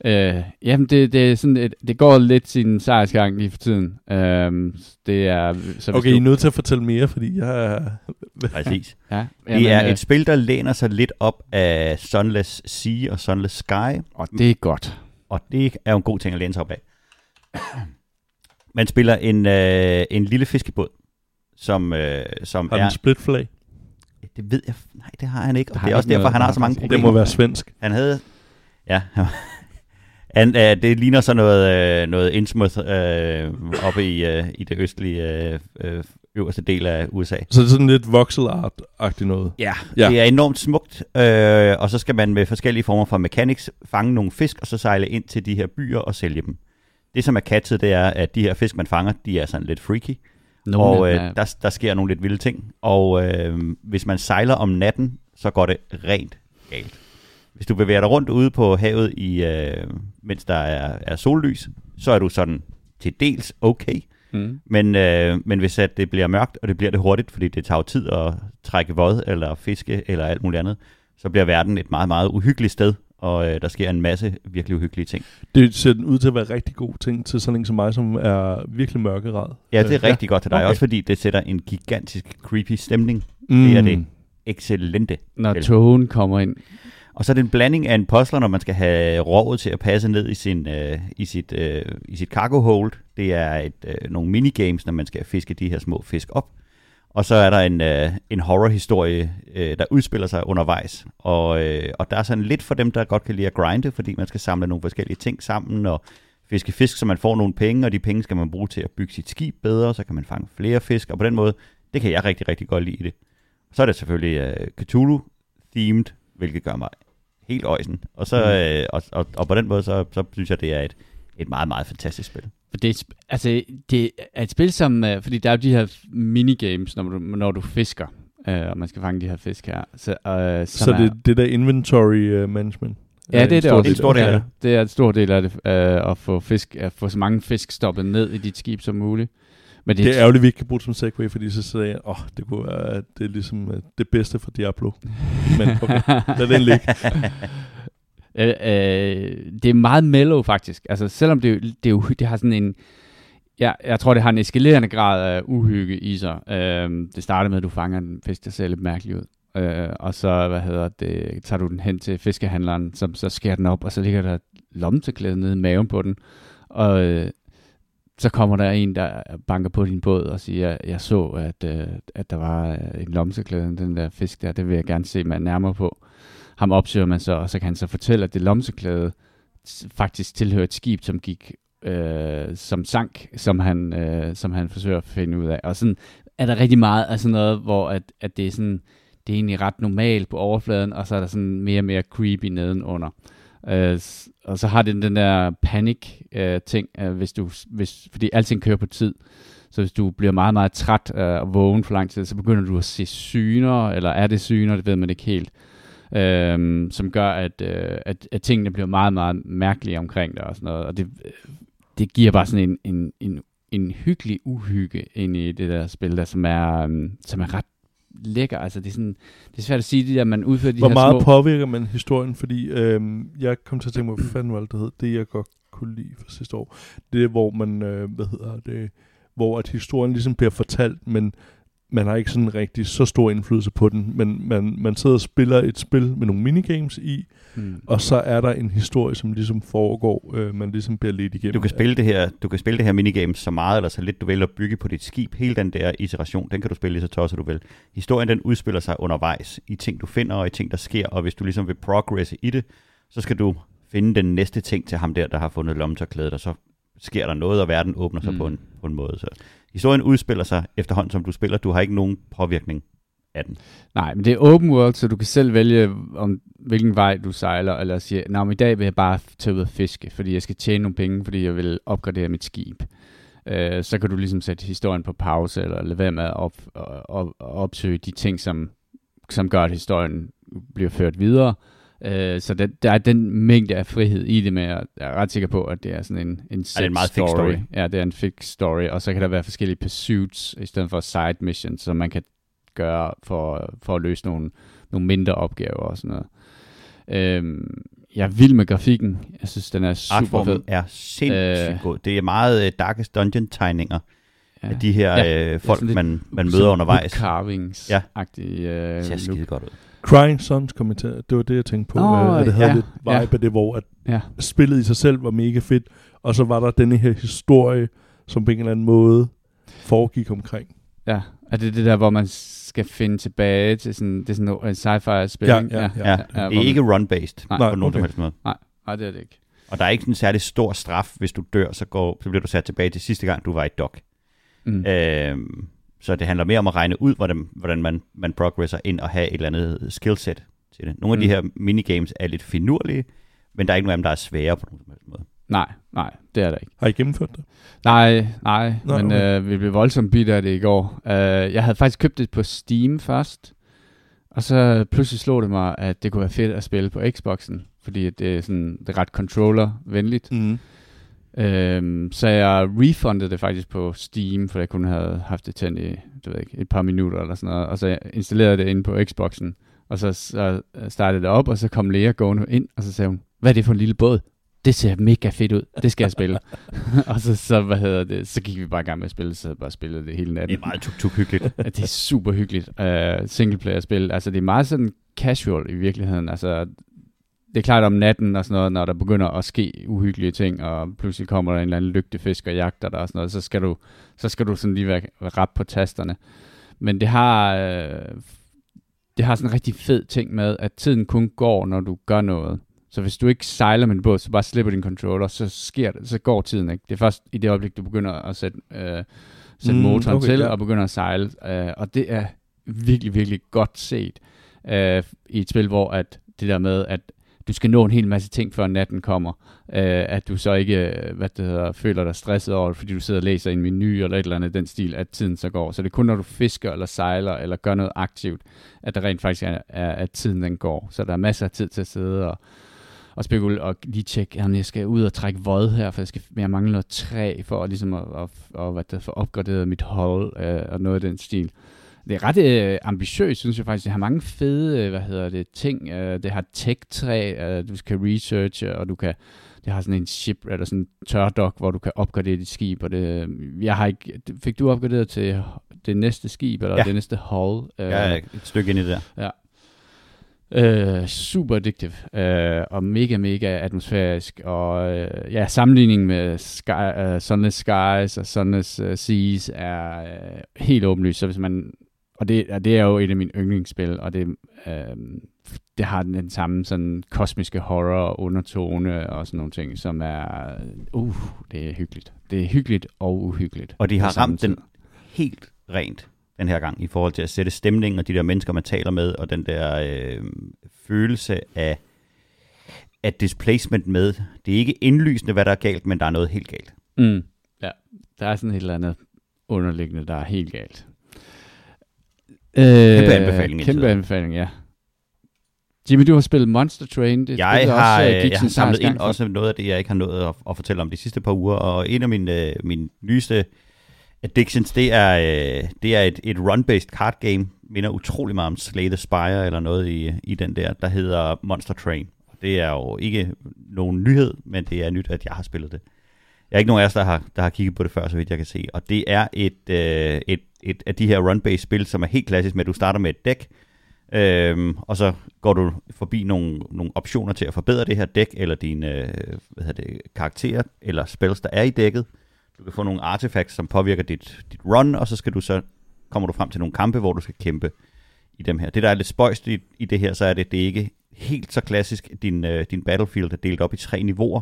Øh, jamen, det, det, er sådan et, det går lidt sin sejrsgang lige for tiden. Øhm, det er... Så Okay, I er nødt til at fortælle mere, fordi jeg. Præcis. ja, Det er øh, et spil, der læner sig lidt op af Sunless Sea og Sunless Sky. Og det er godt. Og det er jo en god ting at læne sig op af. Man spiller en, øh, en lille fiskebåd, som, øh, som Har er... den split flag? Det ved jeg... Nej, det har han ikke. Og det er har også derfor, noget- han har har så mange problemer. Det må være svensk. Han havde... Ja, han, han, øh, det ligner så noget, øh, noget Innsmouth øh, oppe i, øh, i det østlige øh, øverste del af USA. Så det er sådan lidt voxel art-agtigt noget. Ja, Ja. det er enormt smukt, øh, og så skal man med forskellige former for mechanics fange nogle fisk, og så sejle ind til de her byer og sælge dem. Det, som er catchet, det er, at de her fisk, man fanger, de er sådan lidt freaky, Nogle og øh, er- der, der sker nogle lidt vilde ting. Og øh, hvis man sejler om natten, så går det rent galt. Hvis du bevæger dig rundt ude på havet, i, øh, mens der er, er sollys, så er du sådan til dels okay. Mm. Men, øh, men hvis at det bliver mørkt, og det bliver det hurtigt, fordi det tager jo tid at trække vod, eller fiske, eller alt muligt andet, så bliver verden et meget, meget uhyggeligt sted, og øh, der sker en masse virkelig uhyggelige ting. Det ser ud til at være rigtig god ting til sådan en som mig, som er virkelig mørkeret. Ja, det er Øh, rigtig godt til dig, okay. også fordi det sætter en gigantisk creepy stemning. Mm. Det er det. Excellente. Når togen kommer ind. Og så er det en blanding af en puzzler, når man skal have rovet til at passe ned i, sin, øh, i, sit, øh, i sit cargo hold. Det er et, øh, nogle minigames, når man skal fiske de her små fisk op. Og så er der en, øh, en horrorhistorie, øh, der udspiller sig undervejs. Og, øh, og der er sådan lidt for dem, der godt kan lide at grinde, fordi man skal samle nogle forskellige ting sammen og fiske fisk, så man får nogle penge, og de penge skal man bruge til at bygge sit skib bedre, så kan man fange flere fisk, og på den måde, det kan jeg rigtig, rigtig godt lide i det. Så er det selvfølgelig øh, Cthulhu-themed, hvilket gør mig helt øjsen. Og, så, Mm. øh, og, og, og på den måde, så, så synes jeg, det er et, et meget, meget fantastisk spil. For det, er, altså, det er et spil, som... øh, Fordi der er jo de her minigames, når du, når du fisker. Øh, og man skal fange de her fisk her. Så, øh, Så er, det, det der inventory uh, management. Ja, det er en det stor også. En stor del af det. Det er en stor del af det, øh, at få, fisk, at få så mange fisk stoppet ned i dit skib som muligt. Men det, Det er ærgerligt, at vi ikke kan bruge det som segway, fordi så sagde jeg, åh, oh, det kunne være, det er ligesom uh, det bedste for Diablo. Men okay, lad den ligge. Øh, øh, det er meget mellow faktisk. Altså selvom det, det, jo, det har sådan en... Ja, jeg tror, det har en eskalerende grad af uhygge i sig. Øh, det starter med, at du fanger en fisk, der ser lidt mærkelig ud. Øh, og så, hvad hedder det, tager du den hen til fiskehandleren, som så skærer den op, og så ligger der et lommetørklæde nede i maven på den. Og øh, så kommer der en, der banker på din båd og siger, jeg så, at, øh, at der var øh, en lomseklæde, den der fisk der, det vil jeg gerne se mig nærmere på. Ham opsøger man så, og så kan han så fortælle, at det lomseklæde faktisk tilhører et skib, som gik øh, som sank, som han, øh, som han forsøger at finde ud af. Og sådan er der rigtig meget af sådan noget, hvor at, at det er sådan, det er egentlig ret normalt på overfladen, og så er der sådan mere og mere creepy nedenunder. Øh, og så har den den der panik øh, ting, øh, hvis du, hvis, fordi alting kører på tid. Så hvis du bliver meget, meget træt øh, og vågen for lang tid, så begynder du at se syner, eller er det syner, det ved man ikke helt. Øh, som gør, at, øh, at, at tingene bliver meget, meget mærkelige omkring dig og sådan noget. Og det, øh, det giver bare sådan en, en, en, en hyggelig uhygge ind i det der spil, der, som, er, øh, som er ret lækker. Altså, det er, sådan, det er svært at sige, det der, man udfører de Hvor her meget små... påvirker man historien? Fordi øhm, jeg kom til at tænke mig, hvad fanden var det, det hed? Det jeg godt kunne lide for sidste år. Det er, hvor man, øh, hvad hedder det, hvor at historien ligesom bliver fortalt, men man har ikke sådan rigtig så stor indflydelse på den, men man, man sidder og spiller et spil med nogle minigames i, Hmm. og så er der en historie, som ligesom foregår, øh, man ligesom bliver lidt igennem. Du kan spille det her, du kan spille det her minigame så meget eller så lidt du vil at bygge på dit skib. Hele den der iteration, den kan du spille lige så tosset du vil. Historien den udspiller sig undervejs i ting du finder og i ting der sker, og hvis du ligesom vil progresse i det, så skal du finde den næste ting til ham der, der har fundet lommetørklædet, og så sker der noget, og verden åbner sig Mm. på, en, på en måde. Så historien udspiller sig efterhånden, som du spiller. Du har ikke nogen påvirkning af den. Nej, men det er open world, så du kan selv vælge, om hvilken vej du sejler, eller siger, nej, men i dag vil jeg bare tage ud og fiske, fordi jeg skal tjene nogle penge, fordi jeg vil opgradere mit skib. Øh, så kan du ligesom sætte historien på pause, eller lade være med at op, op, opsøge de ting, som, som gør, at historien bliver ført videre. Øh, så der, der er den mængde af frihed i det, men jeg er ret sikker på, at det er sådan en, en set en meget fix story. Ja, det er en fix story, og så kan der være forskellige pursuits, i stedet for side missions, som man kan gøre for, for at løse nogle, nogle mindre opgaver og sådan noget. Øhm, jeg er vild med grafikken. Jeg synes, den er super fed. Artformen er sindssygt Øh. god. Det er meget uh, Darkest Dungeon-tegninger Ja. af de her Ja, øh, folk, man, man møder Sådan undervejs. carvings Ja. agtig øh, Det ser skide godt ud. Crying Sons kommentar, det var det, jeg tænkte på. Øh, at det havde ja, lidt vibe ja. af det, hvor at Ja. spillet i sig selv var mega fedt, og så var der denne her historie, som på en eller anden måde foregik omkring. ja. Er det det der, hvor man skal finde tilbage til sådan, det er sådan en sci-fi spil? Ja, ikke? ja, ja. Ja, ja, det er man- ikke run-based Nej, på Nej, nogen okay. som helst måde. Nej, det er det ikke. Og der er ikke en særlig stor straf, hvis du dør, så, går, så bliver du sat tilbage til sidste gang, du var i dok. Mm. Øhm, så det handler mere om at regne ud, hvordan, hvordan man, man progresser ind og have et eller andet skillset til det. Nogle af Mm. de her minigames er lidt finurlige, men der er ikke nogen af dem, der er svære på nogen som helst måde. Nej, nej, det er der ikke. Har I gennemført det? Nej, nej, Nå, men okay. øh, vi blev voldsomt bidt af det i går. Uh, jeg havde faktisk købt det på Steam først, og så pludselig slog det mig, at det kunne være fedt at spille på Xboxen, fordi det er, sådan, det er ret controller-venligt. Mm. Øhm, så jeg refundede det faktisk på Steam, for jeg kun havde haft det tændt i du ved ikke, et par minutter eller sådan noget. Og så jeg installerede det inde på Xboxen, og så, så startede det op, og så kom Lea gående ind, og så sagde hun, hvad er det for en lille båd? Det ser mega fedt ud, det skal jeg spille. og så, så, hvad hedder det, så gik vi bare i gang med at spille, så bare spillede det hele Det natten. er meget tuk-tuk hyggeligt. Det er super hyggeligt. Uh, singleplayer-spil. Altså, det er meget sådan casual i virkeligheden. Altså, det er klart om natten og sådan noget, når der begynder at ske uhyggelige ting, og pludselig kommer der en eller anden lygtefisk og jagter dig og sådan noget, så skal du, så skal du sådan lige være rap på tasterne. Men det har, øh, det har sådan en rigtig fed ting med, at tiden kun går, når du gør noget. Så hvis du ikke sejler med en båd, så bare slipper din controller, så sker det, så går tiden ikke. Det er først i det øjeblik, du begynder at sætte, øh, sætte Mm, motoren okay, til, ja. og begynder at sejle. Øh, og det er virkelig, virkelig godt set øh, i et spil, hvor at det der med, at du skal nå en hel masse ting, før natten kommer. Øh, at du så ikke øh, hvad det hedder, føler dig stresset over, det, fordi du sidder og læser en menu eller et eller andet den stil, at tiden så går. Så det er kun, når du fisker eller sejler eller gør noget aktivt, at der rent faktisk er, er at tiden den går. Så der er masser af tid til at sidde og, og spekulere og lige tjekke, om jeg skal ud og trække vod her, for jeg, skal, jeg mangler noget træ for ligesom at, at, at, at, at det, for opgraderet mit hold øh, og noget af den stil det er ret øh, ambitiøst, synes jeg faktisk. Det har mange fede, øh, hvad hedder det, ting. Øh, det har tech-træ, øh, du kan researche, og du kan, det har sådan en ship, eller sådan en tørdok, hvor du kan opgradere dit skib, og det, jeg har ikke, fik du opgraderet til det næste skib, eller Ja. det næste hull? Øh, er et stykke ind i det der. Øh, super addictive øh, og mega, mega atmosfærisk. Og øh, ja, sammenligningen med sky, øh, Sunless Skies og Sunless øh, Seas er øh, helt åbenlyst. Så hvis man, og det, og det er jo et af mine yndlingsspil, og det, øh, det har den, den samme sådan kosmiske horror undertone og sådan nogle ting, som er, uh, det er hyggeligt. Det er hyggeligt og uhyggeligt. Og de har ramt den tid. helt rent den her gang, i forhold til at sætte stemningen og de der mennesker, man taler med, og den der øh, følelse af, af displacement med. Det er ikke indlysende, hvad der er galt, men der er noget helt galt. Mm. Ja, der er sådan et eller andet underliggende, der er helt galt. Øh, Kæmpe anbefaling Kæmpe anbefaling, ja. Jimmy, du har spillet Monster Train. Det Jeg har, også, også, øh, gik jeg har samlet ind for. også noget af det, jeg ikke har nået at, at fortælle om de sidste par uger, og en af mine, øh, mine nyeste addictions, det er, øh, det er et, et run-based card game, minder utrolig meget om Slay the Spire eller noget i, i den der, der hedder Monster Train. Det er jo ikke nogen nyhed, men det er nyt, at jeg har spillet det. Jeg er ikke nogen af os, der har, der har kigget på det før, så vidt jeg kan se. Og det er et, øh, et, et af de her run-based spil, som er helt klassisk med, at du starter med et dæk, Øhm, og så går du forbi nogle, nogle optioner til at forbedre det her dæk, eller dine øh, hvad hedder det, karakterer, eller spells, der er i dækket. Du kan få nogle artefacts, som påvirker dit, dit run, og så skal du så kommer du frem til nogle kampe, hvor du skal kæmpe i dem her. Det, der er lidt spøjst i, i det her, så er det, det er ikke helt så klassisk. Din, øh, din battlefield er delt op i tre niveauer,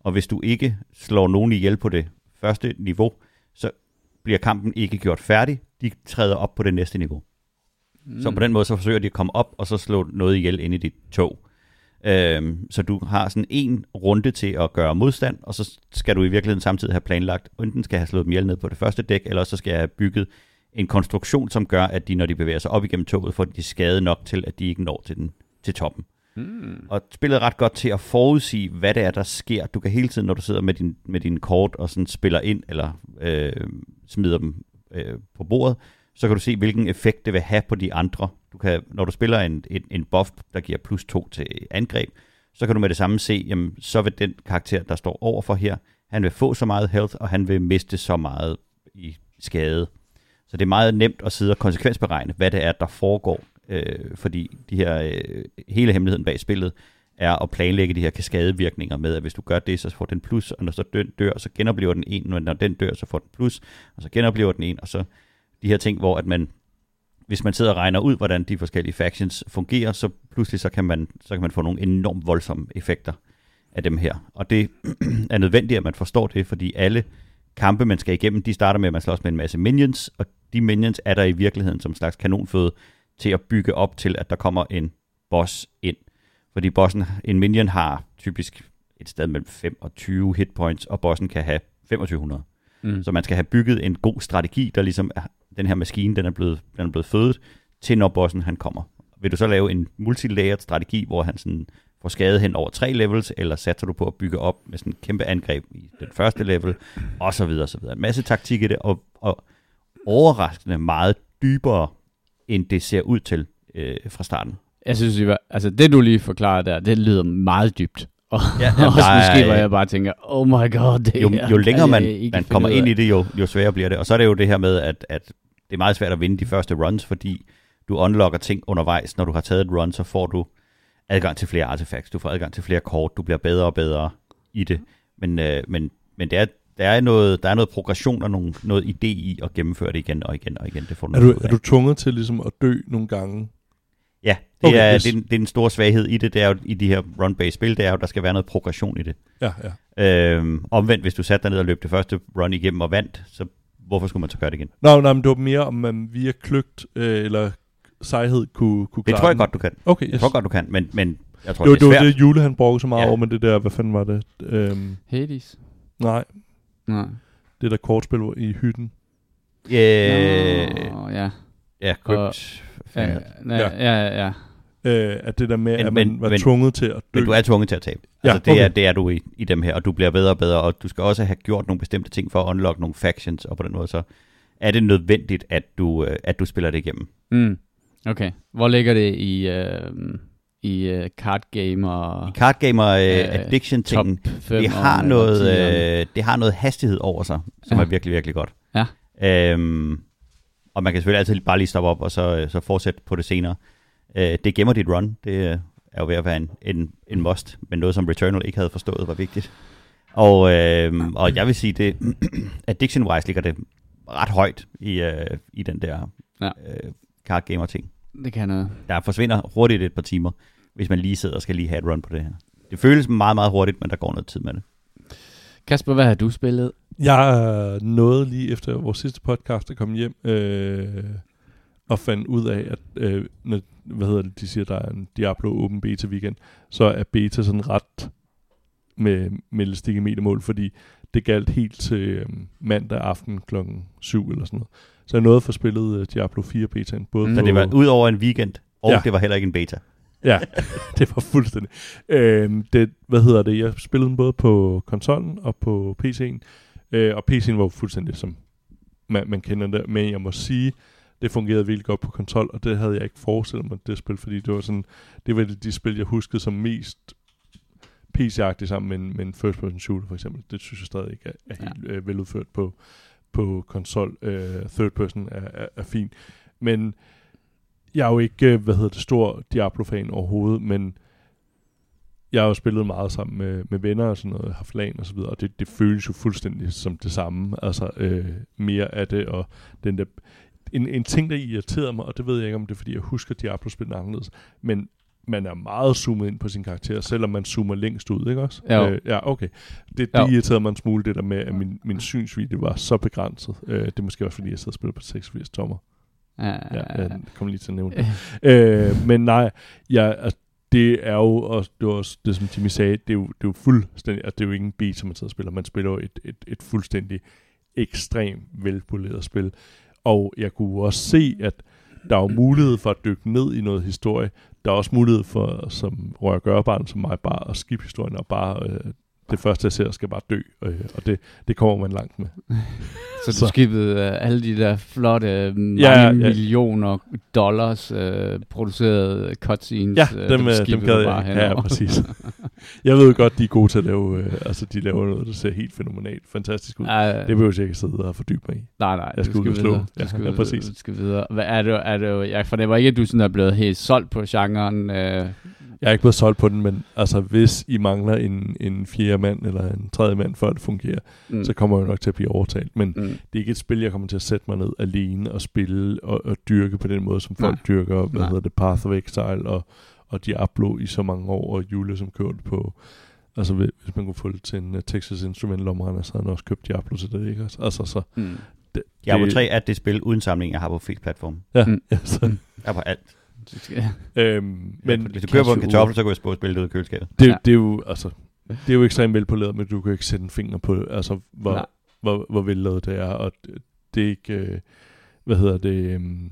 og hvis du ikke slår nogen ihjel på det første niveau, så bliver kampen ikke gjort færdig. De træder op på det næste niveau. Mm. Så på den måde, så forsøger de at komme op, og så slå noget ihjel ind i dit tog. Øhm, så du har sådan en runde til at gøre modstand, og så skal du i virkeligheden samtidig have planlagt, enten skal jeg have slået dem ihjel ned på det første dæk, eller så skal jeg have bygget en konstruktion, som gør, at de, når de bevæger sig op igennem toget, får de skade nok til, at de ikke når til, den, til toppen. Mm. Og spillet er ret godt til at forudsige, hvad det er, der sker. Du kan hele tiden, når du sidder med din, med din kort og sådan spiller ind, eller øh, smider dem øh, på bordet, så kan du se, hvilken effekt det vil have på de andre. Du kan, når du spiller en, en, en buff, der giver plus 2 til angreb, så kan du med det samme se, jamen, så vil den karakter, der står overfor her, han vil få så meget health, og han vil miste så meget i skade. Så det er meget nemt at sidde og konsekvensberegne, hvad det er, der foregår, øh, fordi de her, øh, hele hemmeligheden bag spillet er at planlægge de her kaskadevirkninger med, at hvis du gør det, så får den plus, og når så den dør, så genoplever den en, og når den dør, så får den plus, og så genoplever den en, og så de her ting, hvor at man, hvis man sidder og regner ud, hvordan de forskellige factions fungerer, så pludselig så kan man, så kan man få nogle enormt voldsomme effekter af dem her. Og det er nødvendigt, at man forstår det, fordi alle kampe, man skal igennem, de starter med, at man slås med en masse minions, og de minions er der i virkeligheden som en slags kanonføde til at bygge op til, at der kommer en boss ind. Fordi bossen, en minion har typisk et sted mellem 5 og 20 hit points, og bossen kan have 2500. Mm. Så man skal have bygget en god strategi, der ligesom er, den her maskine, den er blevet, den er blevet fødet, til når bossen han kommer. Vil du så lave en multilayered strategi, hvor han sådan får skade hen over tre levels, eller satser du på at bygge op med sådan en kæmpe angreb i den første level, og så videre, og så videre. En masse taktik i det, og, og overraskende meget dybere, end det ser ud til øh, fra starten. Jeg synes, var, altså det du lige forklarer der, det lyder meget dybt. Og Ja, jamen, også er- måske, hvor jeg bare tænker, oh my god, det jo, jo længere man, man kommer ind i det, jo, jo sværere bliver det. Og så er det jo det her med, at, at det er meget svært at vinde de første runs, fordi du unlocker ting undervejs. Når du har taget et run, så får du adgang til flere artefacts, du får adgang til flere kort, du bliver bedre og bedre i det. Men, øh, men, men det er, der, er noget, der er noget progression og nogle, noget idé i at gennemføre det igen og igen og igen. Det får du Er noget du, er du tvunget til ligesom at dø nogle gange? Ja, det, Okay, er, yes. det, er, det er en stor svaghed i det, det er jo i de her run-based spil, det er jo, der skal være noget progression i det. Ja, ja. Øhm, omvendt, hvis du satte dig ned og løb det første run igennem og vandt, så hvorfor skulle man så gøre det igen? Nå, nej, men det var mere, om man via kløgt øh, eller sejhed kunne, kunne Det klare tror jeg den. godt, du kan. Okay, Jeg yes. tror godt, du kan, men, men Jeg tror, Det var det er det, var svært. det Jule, han brugte så meget Ja. over, men det der, hvad fanden var det? Øhm, Hades? nej, Nej. det der kortspil i hytten. Nå, ja. ja, Crypt. Ja, Ja, ja, ja. Øh, at det der med, Men- at man men- var men- tvunget til at dø. Men du er tvunget til at tabe. Ja, Altså, det, okay. er, det er du i, i dem her, og du bliver bedre og bedre, og du skal også have gjort nogle bestemte ting for at unlock nogle factions, og på den måde så er det nødvendigt, at du, øh, at du spiller det igennem. Mm. Okay. Hvor ligger det i, øh, i og I Card øh, Øh, Addiction top tingen, 5? det har, noget, øh, det har noget hastighed over sig, som Ja. er virkelig, virkelig godt. Ja. Øhm, og man kan selvfølgelig altid bare lige stoppe op, og så, øh, så fortsætte på det senere. Øh, det gemmer dit run, det øh, er jo ved at være en, en, en must, men noget som Returnal ikke havde forstået var vigtigt. Og, øh, og jeg vil sige, det addiction-wise ligger det ret højt i, øh, i den der Ja. øh, card gamer ting. Det kan noget. Der forsvinder hurtigt et par timer, hvis man lige sidder og skal lige have et run på det her. Det føles meget, meget hurtigt, men der går noget tid med det. Kasper, hvad har du spillet? Jeg nåede lige efter vores sidste podcast at komme hjem øh, og fandt ud af, at øh, når, hvad hedder det, de siger, der er en Diablo Open Beta weekend, så er beta sådan ret med, med elastik i metermål, fordi det galt helt til øh, mandag aften klokken 7 eller sådan noget. Så jeg nåede at få spillet øh, Diablo 4 betaen, både Mm. på... Så det var ud over en weekend, og Ja. det var heller ikke en beta. Ja, det var fuldstændig. Øhm, det, hvad hedder det? Jeg spillede den både på konsollen og på PC'en. Øh, og PC'en var fuldstændig som man, man kender det. Men jeg må sige, det fungerede virkelig godt på konsol, og det havde jeg ikke forestillet mig, det spil, fordi det var sådan, det var de spil, jeg huskede som mest PC-agtigt sammen med en, med en first-person shooter, for eksempel. Det synes jeg stadig ikke er, er Ja. helt øh, veludført på, på konsol. Øh, third-person er, er, er fint. Men jeg er jo ikke, øh, hvad hedder det, stor Diablo-fan overhovedet, men jeg har jo spillet meget sammen med, med venner og sådan noget, haft LAN og så videre, og det, det føles jo fuldstændig som det samme, altså øh, mere af det, og den der, en, en ting, der irriterede mig, og det ved jeg ikke, om det er, fordi jeg husker Diablo-spillet anderledes, men man er meget zoomet ind på sin karakter, selvom man zoomer længst ud, ikke også? Jo. Øh, ja, okay. Det, det irriterede mig en smule, det der med, at min, min synsvidde var så begrænset. Øh, det er måske også, fordi jeg sidder og spiller på 86 tommer. Ja, Ja, jeg kommer lige til at nævne det. øh, men nej, jeg, altså, det er jo også, det, var også det, som Jimmy sagde, det er jo, det er jo fuldstændig, altså, det er jo ikke en beta, man sidder og spiller, man spiller jo et, et, et fuldstændig ekstremt velpoleret spil. Og jeg kunne også se, at der er jo mulighed for at dykke ned i noget historie. Der er også mulighed for, som rør gørbarn som mig, bare at skifte historien og bare øh, det første, jeg ser, skal bare dø. Øh, og det, det kommer man langt med. Så du Så- skippede uh, alle de der flotte, uh, mange Ja, ja, millioner dollars uh, producerede cutscenes. Ja, øh, dem, øh, dem skippede gad jeg. Ja, ja, præcis. Jeg ved godt, de er gode til at lave, øh, altså de laver noget, der ser helt fænomenalt fantastisk ud. Ja, Det behøver jeg ikke sidde og fordybe mig i. nej, nej, jeg skal du ud og slå. videre. Ja, skal, ja, præcis. Du skal videre. Hvad er det, er det, jeg fornemmer ikke, at du sådan er blevet helt solgt på genren. Øh, Jeg er ikke blevet solgt på den, men altså hvis I mangler en, en fjerde mand eller en tredje mand, før det fungerer, mm, så kommer jeg jo nok til at blive overtalt. Men mm, det er ikke et spil, jeg kommer til at sætte mig ned alene og spille og, og dyrke på den måde, som folk Nej. dyrker, hvad Nej. hedder det, Path of Exile og, og Diablo i så mange år, og Jule, som købte det på, altså hvis man kunne få det til en uh, Texas Instrument lommerende, så havde han også købt Diablo til det, ikke? Altså så, mm. det, Diablo det- 3 er det spil uden samling, jeg har på flest platform. Ja, Mm. ja så, Mm. Jeg er på alt. Øhm, Men hvis du køber på en kartoffel, så kan jeg spille spille det ud af køleskabet. Det, Ja. det er jo, altså, det er jo ekstremt velpoleret, men du kan ikke sætte en finger på, altså, hvor, Nej. hvor, hvor vellavet det er, og det, er ikke, øh, hvad hedder det, um,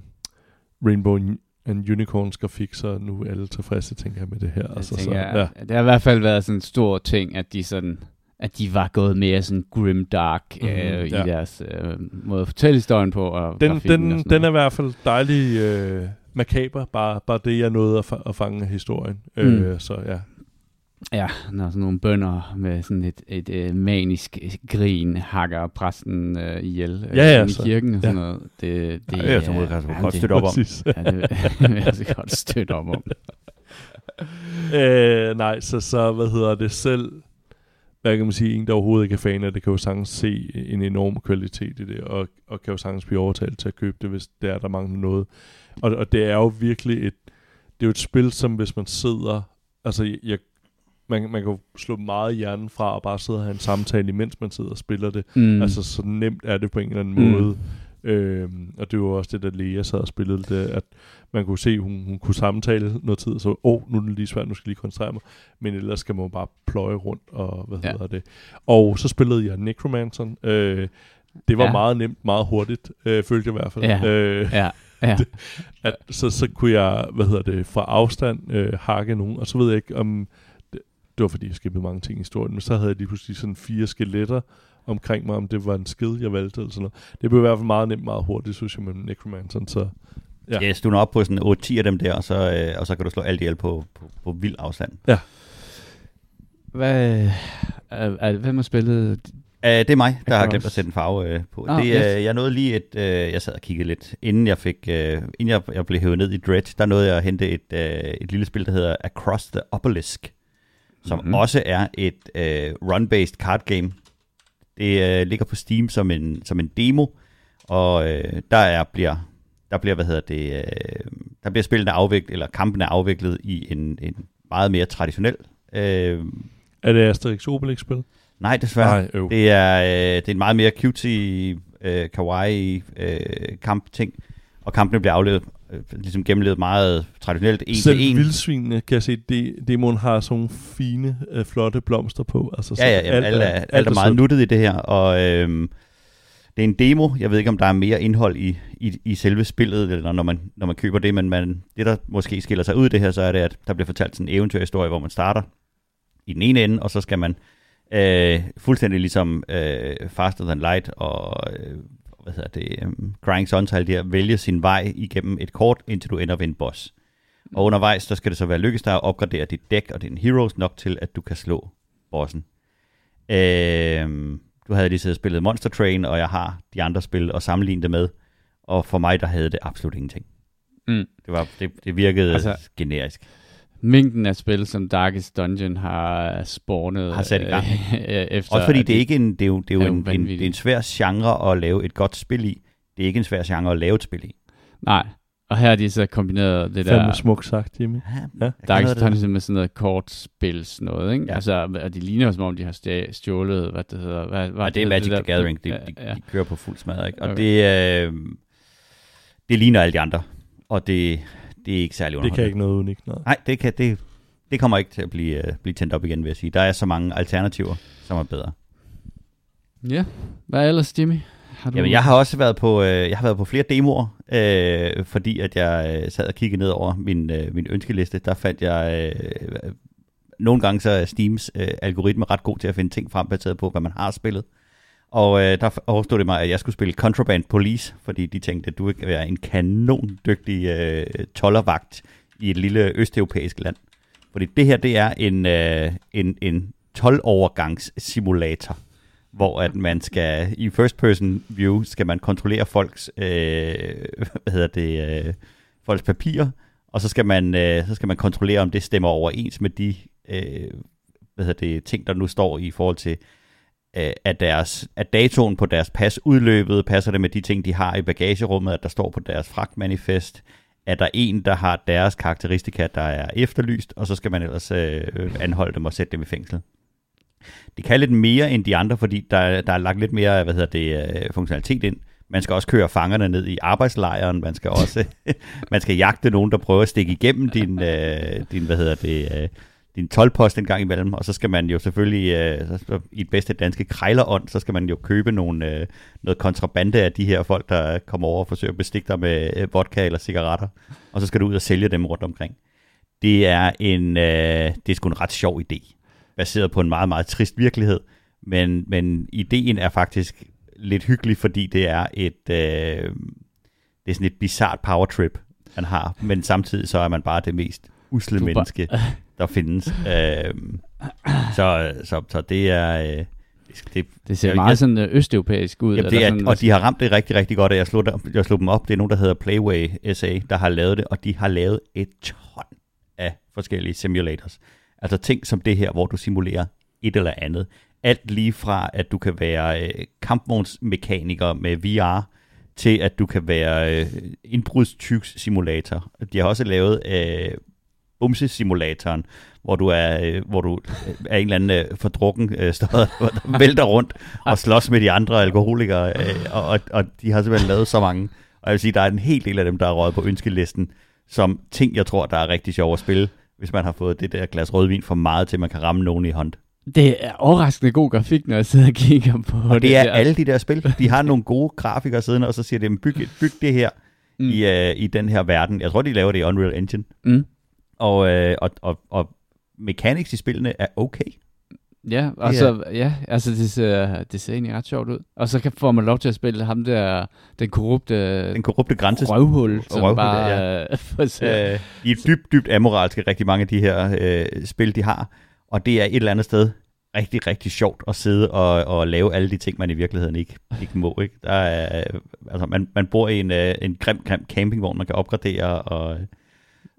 Rainbow and Unicorns grafik, så nu er alle tilfredse, tænker jeg, med det her. jeg Altså, tænker, så, ja. Det har i hvert fald været sådan en stor ting, at de sådan at de var gået mere sådan grim dark Mhm, øh, i ja. deres øh, måde at fortælle historien på. Og Den, grafikken og den, sådan den er noget. i hvert fald dejlig øh, makaber, bare, bare det, jeg nåede at, fa- at fange af historien. Mm. Øh, så ja, Ja, når sådan nogle bønder med sådan et, et, et manisk grin hakker præsten øh, ihjel øh, Ja, ja, i så- kirken og sådan ja. noget. Det, det, Det er som udgangspunkt godt det- støtte op om. Ja, det vil jeg altså godt støtte op om. øh, nej, så, så hvad hedder det selv, hvad kan man sige, en der overhovedet ikke er fan af det, kan jo sagtens se en enorm kvalitet i det, og, og kan jo sagtens blive overtalt til at købe det, hvis det er, der mangler noget. Og, og det er jo virkelig et, det er jo et spil, som hvis man sidder, altså jeg, man, man kan jo slå meget hjernen fra og bare sidde og have en samtale, imens man sidder og spiller det. Mm. Altså så nemt er det på en eller anden Mm. måde. Øhm, og det var også det, der Lea sad og spillede, det, at man kunne se, hun, hun kunne samtale noget tid, så åh, oh, nu er det lige svært, nu skal jeg lige koncentrere mig. Men ellers skal man jo bare pløje rundt, og hvad Ja. hedder det. Og så spillede jeg Necromancer. Øh, det var ja. meget nemt, meget hurtigt, øh, følte jeg i hvert fald. Ja. Øh, Ja, ja. at, så, så kunne jeg, hvad hedder det, fra afstand øh, hakke nogen, og så ved jeg ikke, om det, det var fordi, jeg skippede mange ting i historien, men så havde jeg lige pludselig sådan fire skeletter omkring mig, om det var en skid, jeg valgte, eller sådan noget. Det blev i hvert fald meget nemt, meget hurtigt, synes jeg, med Necromancer, så Ja. Ja. Yes, du når op på sådan 8-10 af dem der, og så, øh, og så kan du slå alt ihjel på, på, på vild afstand. Hvad, er, er, hvem har spillet? Uh, det er mig, der har glemt at sætte en farve uh, på. Ah, det, yes. uh, jeg nåede lige et, uh, jeg sad og kiggede lidt, inden jeg fik, uh, inden jeg, jeg blev hævet ned i Dread, der nåede jeg at hente et, uh, et lille spil, der hedder Across the Obelisk, som Mhm. mm-hmm. også er et uh, run-based card game. Det uh, ligger på Steam som en, som en demo, og uh, der er, bliver, der bliver, hvad hedder det, uh, der bliver spillene afviklet, eller kampene afviklet i en, en meget mere traditionel uh, er det Asterix Obelix-spil? Nej, desværre. Nej, øv. Det er, øh, det er en meget mere cutesy, øh, kawaii øh, kampting, og kampene bliver aflevet, øh, ligesom gennemlevet meget traditionelt en Selv en. vildsvinene, kan jeg se, de, demoen har sådan nogle fine, øh, flotte blomster på. Altså, så Ja, ja, jamen, alt, alt, er, alt, alt er meget sødt. nuttet i det her, og øh, det er en demo. Jeg ved ikke, om der er mere indhold i, i, i selve spillet, eller når man, når man køber det, men man, det, der måske skiller sig ud det her, så er det, at der bliver fortalt sådan en eventyrhistorie, hvor man starter i den ene ende, og så skal man øh, fuldstændig ligesom øh, Faster Than Light og øh, hvad hedder det, øh, Crying alle de her, vælge sin vej igennem et kort, indtil du ender ved en boss. Og undervejs, der skal det så være lykkes dig at opgradere dit dæk og dine heroes nok til, at du kan slå bossen. Øh, du havde lige siddet og spillet Monster Train, og jeg har de andre spil at sammenligne det med. Og for mig, der havde det absolut ingenting. Mm. Det, var, det, det virkede altså, generisk. Mængden af spil, som Darkest Dungeon har spawnet Har sat i gang. øh, efter. Også fordi det er ikke en, det er jo, det er jo er en, en, det er en svær genre at lave et godt spil i. Det er ikke en svær genre at lave et spil i. Nej, og her har de så kombineret det Fandme der smukt sagt, Jimmy. Ja, Ja. Darkest Dungeon med sådan noget kortspils noget, ikke? Ja. Altså, og de ligner jo som om, de har stjålet, hvad det hedder. Hvad, hvad Og det er Magic the Gathering. De, ja, de, ja. de kører på fuld smadret, ikke? Og Okay. det, øh, det ligner alle de andre. Og det, det er ikke særlig Det underholdende. kan ikke noget unikt. Nej. Nej, det, kan, det, det kommer ikke til at blive, uh, blive tændt op igen, vil jeg sige. Der er så mange alternativer, som er bedre. Ja, hvad ellers, Jimmy? Har du... Jamen, jeg har også været på, øh, jeg har været på flere demoer, øh, fordi at jeg øh, sad og kiggede ned over min, øh, min ønskeliste. Der fandt jeg, øh, nogle gange så er Steams øh, algoritme ret god til at finde ting frem, baseret på, hvad man har spillet. Og øh, der overstod det mig, at jeg skulle spille Contraband Police, fordi de tænkte, at du ikke være en kanondygtig øh, tollervagt i et lille østeuropæisk land. Fordi det her, det er en, øh, en, en 12-overgangs hvor at man skal i first person view skal man kontrollere folks øh, hvad hedder det øh, folks papirer og så skal man øh, så skal man kontrollere om det stemmer overens med de øh, hvad hedder det ting der nu står i forhold til af, at deres at datoen på deres pas udløbet passer det med de ting de har i bagagerummet at der står på deres fragtmanifest er der en, der har deres karakteristika, der er efterlyst, og så skal man ellers øh, øh, anholde dem og sætte dem i fængsel. Det kan lidt mere end de andre, fordi der, der er lagt lidt mere hvad hedder det, øh, funktionalitet ind. Man skal også køre fangerne ned i arbejdslejren. Man skal også man skal jagte nogen, der prøver at stikke igennem din, øh, din hvad hedder det, øh, din tolvpost en gang imellem. Og så skal man jo selvfølgelig, øh, så- så i et bedste danske krejlerånd, så skal man jo købe nogle, øh, noget kontrabande af de her folk, der kommer over og forsøger at bestikke dig med øh, vodka eller cigaretter. Og så skal du ud og sælge dem rundt omkring. Det er en, øh, det er sgu en ret sjov idé baseret på en meget, meget trist virkelighed. Men, men ideen er faktisk lidt hyggelig, fordi det er et, øh, det er sådan et bizart power trip, man har. Men samtidig så er man bare det mest usle Du bare- menneske, der findes. Øh, så, så, så det er... Øh, det, Det ser jeg- meget sådan øh, østeuropæisk ud. Jamen, det er, sådan, og de har ramt det rigtig, rigtig godt, og jeg slog, jeg slog dem op. Det er nogen, der hedder Playway SA, der har lavet det, og de har lavet et ton af forskellige simulators. Altså ting som det her, hvor du simulerer et eller andet. Alt lige fra, at du kan være øh, kampvognsmekaniker med VR, til at du kan være øh, indbrudstyvs simulator. De har også lavet øh, bumsesimulatoren, hvor du er, øh, hvor du er en eller anden øh, fordrukken øh, støder, der vælter rundt og slås med de andre alkoholikere, øh, og, og, og de har simpelthen lavet så mange. Og jeg vil sige, der er en hel del af dem, der er røget på ønskelisten, som ting, jeg tror, der er rigtig sjov at spille, hvis man har fået det der glas rødvin for meget til, at man kan ramme nogen i hånd. Det er overraskende god grafik, når jeg sidder og kigger på Og det, det er der. alle de der spil. De har nogle gode grafikere siden, og så siger de, byg, byg det her Mm. i, uh, i den her verden. Jeg tror, de laver det i Unreal Engine. Mm. Og, uh, og, og, og mechanics i spillene er okay. Ja, og Det så, ja, altså det ser, det ser egentlig ret sjovt ud. Og så kan, får man lov til at spille ham der, den korrupte Den korrupte grænse. røvhul, som Røvhul, bare ja. øh, Øh, de er dybt, dybt amoralske, rigtig mange af de her øh, spil, de har. Og det er et eller andet sted rigtig, rigtig sjovt at sidde og, og lave alle de ting, man i virkeligheden ikke, ikke må. Ikke? Der er, altså, man, man bor i en, øh, en grim, grim campingvogn, man kan opgradere. Og,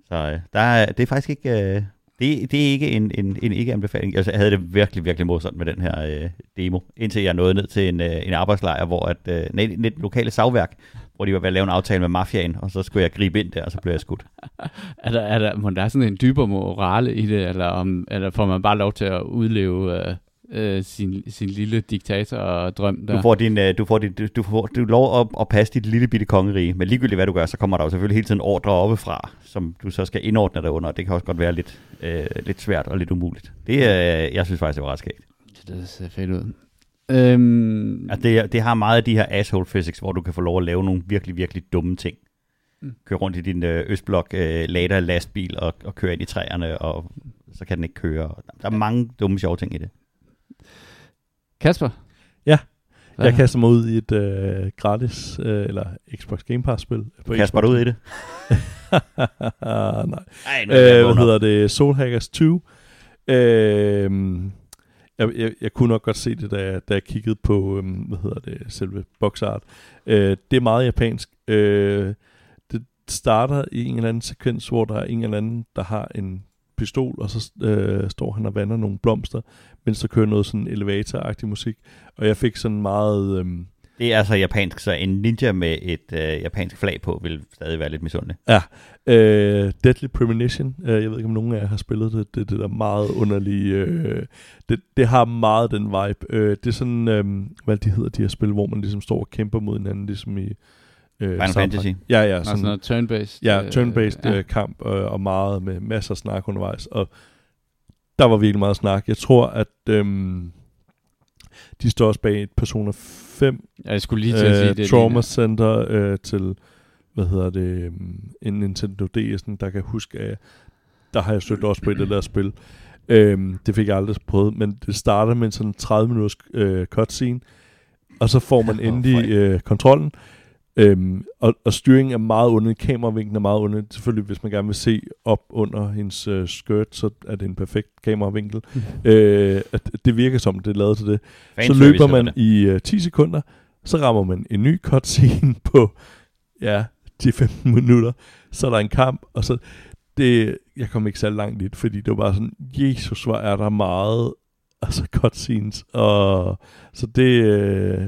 så øh, der er, det er faktisk ikke... Øh, det, det er ikke en, en, en ikke-anbefaling. Altså, jeg havde det virkelig, virkelig morsomt med den her øh, demo, indtil jeg nåede ned til en, øh, en arbejdslejr, hvor at, øh, nej, et lokale savværk, hvor de var ved at lave en aftale med mafiaen, og så skulle jeg gribe ind der, og så blev jeg skudt. Er der, er der, må der er sådan en dybere morale i det, eller, om, eller får man bare lov til at udleve øh, øh, sin, sin lille diktator-drøm der? Du får din, øh, du får din, du, du får du lov at, at passe dit lille bitte kongerige, men ligegyldigt hvad du gør, så kommer der jo selvfølgelig hele tiden ordre oppefra, som du så skal indordne dig under, og det kan også godt være lidt, øh, lidt svært og lidt umuligt. Det, øh, jeg synes faktisk, det var ret skægt. Det ser fedt ud. Øhm, Altså, det, det har meget af de her asshole physics, hvor du kan få lov at lave nogle virkelig, virkelig dumme ting. Mm. Køre rundt i din øh, Østblok øh, Lada lastbil og, og køre ind i træerne, og så kan den ikke køre. Der er mange dumme, sjove ting i det. Kasper? Ja. Hvad? Jeg kaster mig ud i et øh, gratis, øh, eller Xbox Game Pass-spil. på Kasper du Xbox. ud i det? Nej. Ej, Øh, hvad hedder det? Soul Hackers 2. Øh, jeg, jeg, jeg kunne nok godt se det, da jeg, da jeg kiggede på, øhm, hvad hedder det, selve boxart. Øh, det er meget japansk. Øh, det starter i en eller anden sekvens, hvor der er en eller anden, der har en pistol, og så øh, står han og vander nogle blomster, mens der kører noget sådan elevator-agtig musik. Og jeg fik sådan meget... Øhm, Det er altså japansk, så en ninja med et øh, japansk flag på vil stadig være lidt misundelig. Øh, Deadly Premonition. Øh, jeg ved ikke, om nogen af jer har spillet det. Det, det der meget underlige... Øh, det, det har meget den vibe. Øh, det er sådan... Øh, hvad de hedder, de her spil, hvor man ligesom står og kæmper mod hinanden, ligesom i... Øh, Final South Fantasy. Ja, ja. Sådan Sådan, noget turn-based? ja, øh, turn-based ja. øh, kamp, øh, og meget med masser af snak undervejs. Og der var virkelig meget snak. Jeg tror, at... Øh, de står også bag et Persona 5 Ja, jeg skulle lige til at sige øh, det. Trauma lige. Center øh, til, hvad hedder det, øhm, en Nintendo DS'en, der kan huske, at der har jeg søgt også på et af deres spil. Øhm, det fik jeg aldrig prøvet, men det starter med en sådan 30 minutters øh, cutscene, og så får man endelig øh, kontrollen. Øhm, og, og styringen er meget under, kameravinklen er meget under. Selvfølgelig, hvis man gerne vil se op under hendes øh, skirt, så er det en perfekt kameravinkel. øh, at det virker som, det er lavet til det så Fanservice løber man i uh, 10 sekunder, så rammer man en ny cutscene på, ja, 10-15 minutter, så er der en kamp, og så, det, jeg kom ikke så langt i det, fordi det var bare sådan, Jesus, hvor er der meget, altså cutscenes, og så det, øh,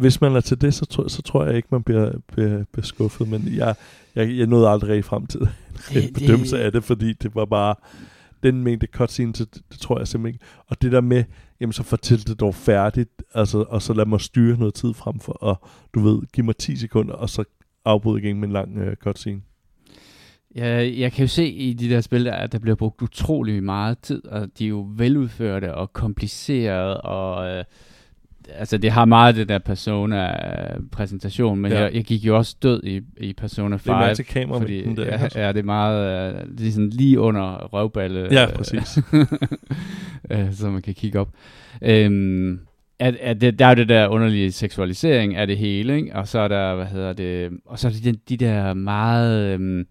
hvis man er til det, så, tror- så tror jeg ikke, man bliver, bliver, bliver skuffet, men jeg, jeg, jeg nåede aldrig frem til en Det- bedømmelse af det, fordi det var bare, den mængde cutscenes, det, det tror jeg simpelthen ikke. Og det der med, jamen så fortæl det dog færdigt, altså, og så lad mig styre noget tid frem for, og du ved, giv mig 10 sekunder, og så afbryde igen med en lang uh, cutscene. Ja, jeg kan jo se i de der spil, der, at der bliver brugt utrolig meget tid, og de er jo veludførte og komplicerede, og øh, altså det har meget det der Persona-præsentation, men Ja. jeg, jeg gik jo også død i, i Persona 5. Det er til fordi, kameravinklen der. ja, altså. ja, det er meget, øh, det er sådan lige under røvballe. Ja, øh, præcis. øh, så man kan kigge op. Øhm, at, at det, der er jo det der underlige seksualisering af det hele, ikke? og så er der, hvad hedder det, og så er det de, de der meget øhm,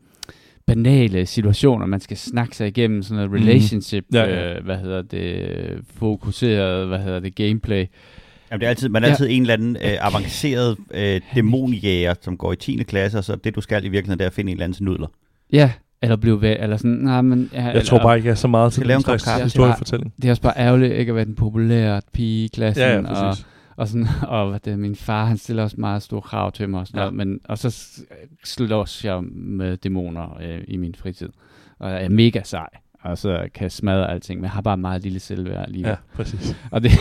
banale situationer, man skal snakke sig igennem, sådan noget Mhm. relationship, Ja, ja. Øh, hvad hedder det, fokuseret, hvad hedder det, gameplay. Jamen, det er altid, man er Ja. altid en eller anden øh, avanceret øh, dæmonjæger, som går i 10. klasse, og så det, du skal i virkeligheden, det er at finde en eller anden nudler. Ja, eller blive ved, eller sådan, nej, men... Ja, Jeg eller, tror bare ikke, jeg er så meget til den slags historiefortælling. Det er også bare ærgerligt ikke at være den populære pige i klassen, Ja, ja, og, præcis. Og, sådan, og hvad det, min far, han stiller også meget store krav til mig. Og, sådan Ja. ja. noget, men, og så slås jeg med dæmoner øh, i min fritid. Og jeg er mega sej. Og så kan jeg smadre alting, men jeg har bare meget lille selvværd lige Ja, præcis. Og det,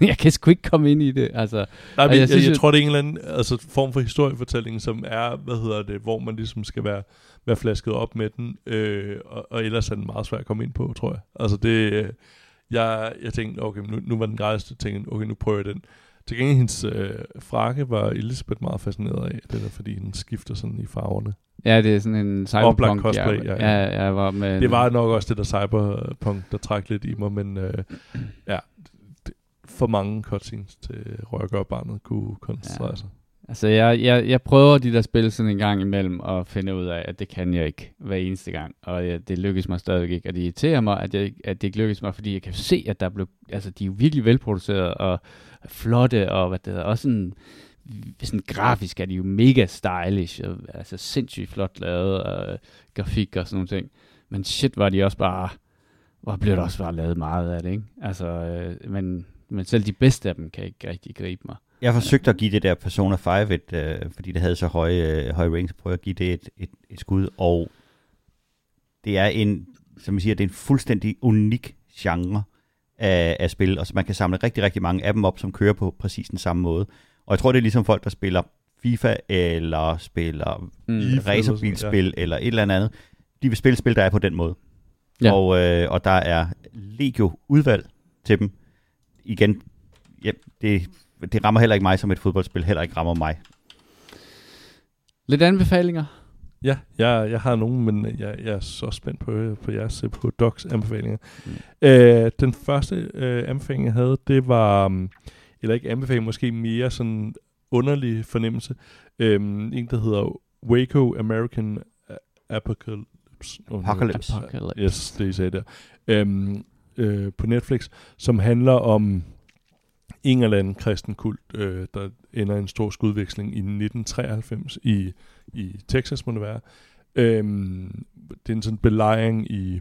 jeg kan sgu ikke komme ind i det. Altså, Nej, men jeg, jeg jeg, synes, jeg at- tror, det er en eller anden altså, form for historiefortælling, som er, hvad hedder det, hvor man ligesom skal være, være flasket op med den, øh, og, og ellers er den meget svær at komme ind på, tror jeg. Altså det, øh, jeg, jeg tænkte, okay, nu, nu var den jeg tænkte, okay, nu prøver jeg den. Til gengæld hendes øh, frakke var Elisabeth meget fascineret af, det der, fordi den skifter sådan i farverne. ja, det er sådan en cyberpunk. cosplay, jeg, ja, ja. ja. jeg var med Det var nok også det der cyberpunk, der trak lidt i mig, men øh, ja, det, for mange cutscenes til rørgør barnet kunne koncentrere Ja. sig. Altså, jeg, jeg, jeg prøver de der spil sådan en gang imellem og finde ud af, at det kan jeg ikke hver eneste gang. Og ja, det lykkes mig stadigvæk ikke. Og det irriterer mig, at, jeg, at det ikke lykkes mig, fordi jeg kan se, at der blev, altså, de er jo virkelig velproduceret og flotte, og hvad det hedder, også sådan, sådan grafisk er de jo mega stylish, og, altså sindssygt flot lavet, og grafik og sådan nogle ting. Men shit, var de også bare, hvor blev der også bare lavet meget af det, ikke? Altså, øh, men, men selv de bedste af dem kan ikke rigtig gribe mig. Jeg forsøgte at give det der Persona 5 et, øh, fordi det havde så høje, øh, høje rings, prøve at give det et, et, et skud, og det er en, som jeg siger, det er en fuldstændig unik genre af, af spil, og så man kan samle rigtig, rigtig mange af dem op, som kører på præcis den samme måde. Og jeg tror, det er ligesom folk, der spiller FIFA, eller spiller Mm. Racerbilspil, eller et eller andet. De vil spille spil, der er på den måde. Ja. Og, øh, og der er legio udvalg til dem. Igen, ja, det, det rammer heller ikke mig som et fodboldspil, heller ikke rammer mig. Lidt anbefalinger? Ja, jeg, jeg har nogen, men jeg, jeg er så spændt på, på jeres på Docs anbefalinger. Mm. Mm. Øh, den første øh, anbefaling, jeg havde, det var, um, eller ikke anbefaling, måske mere sådan underlig fornemmelse. Øhm, en, der hedder Waco American Apocalypse. Oh, Apocalypse. Apocalypse. Yes, det I sagde der. Øhm, øh, på Netflix, som handler om en eller anden kristen kult, øh, der ender en stor skudveksling i 1993 i, i Texas, må det være. Øhm, det er en sådan belejring i,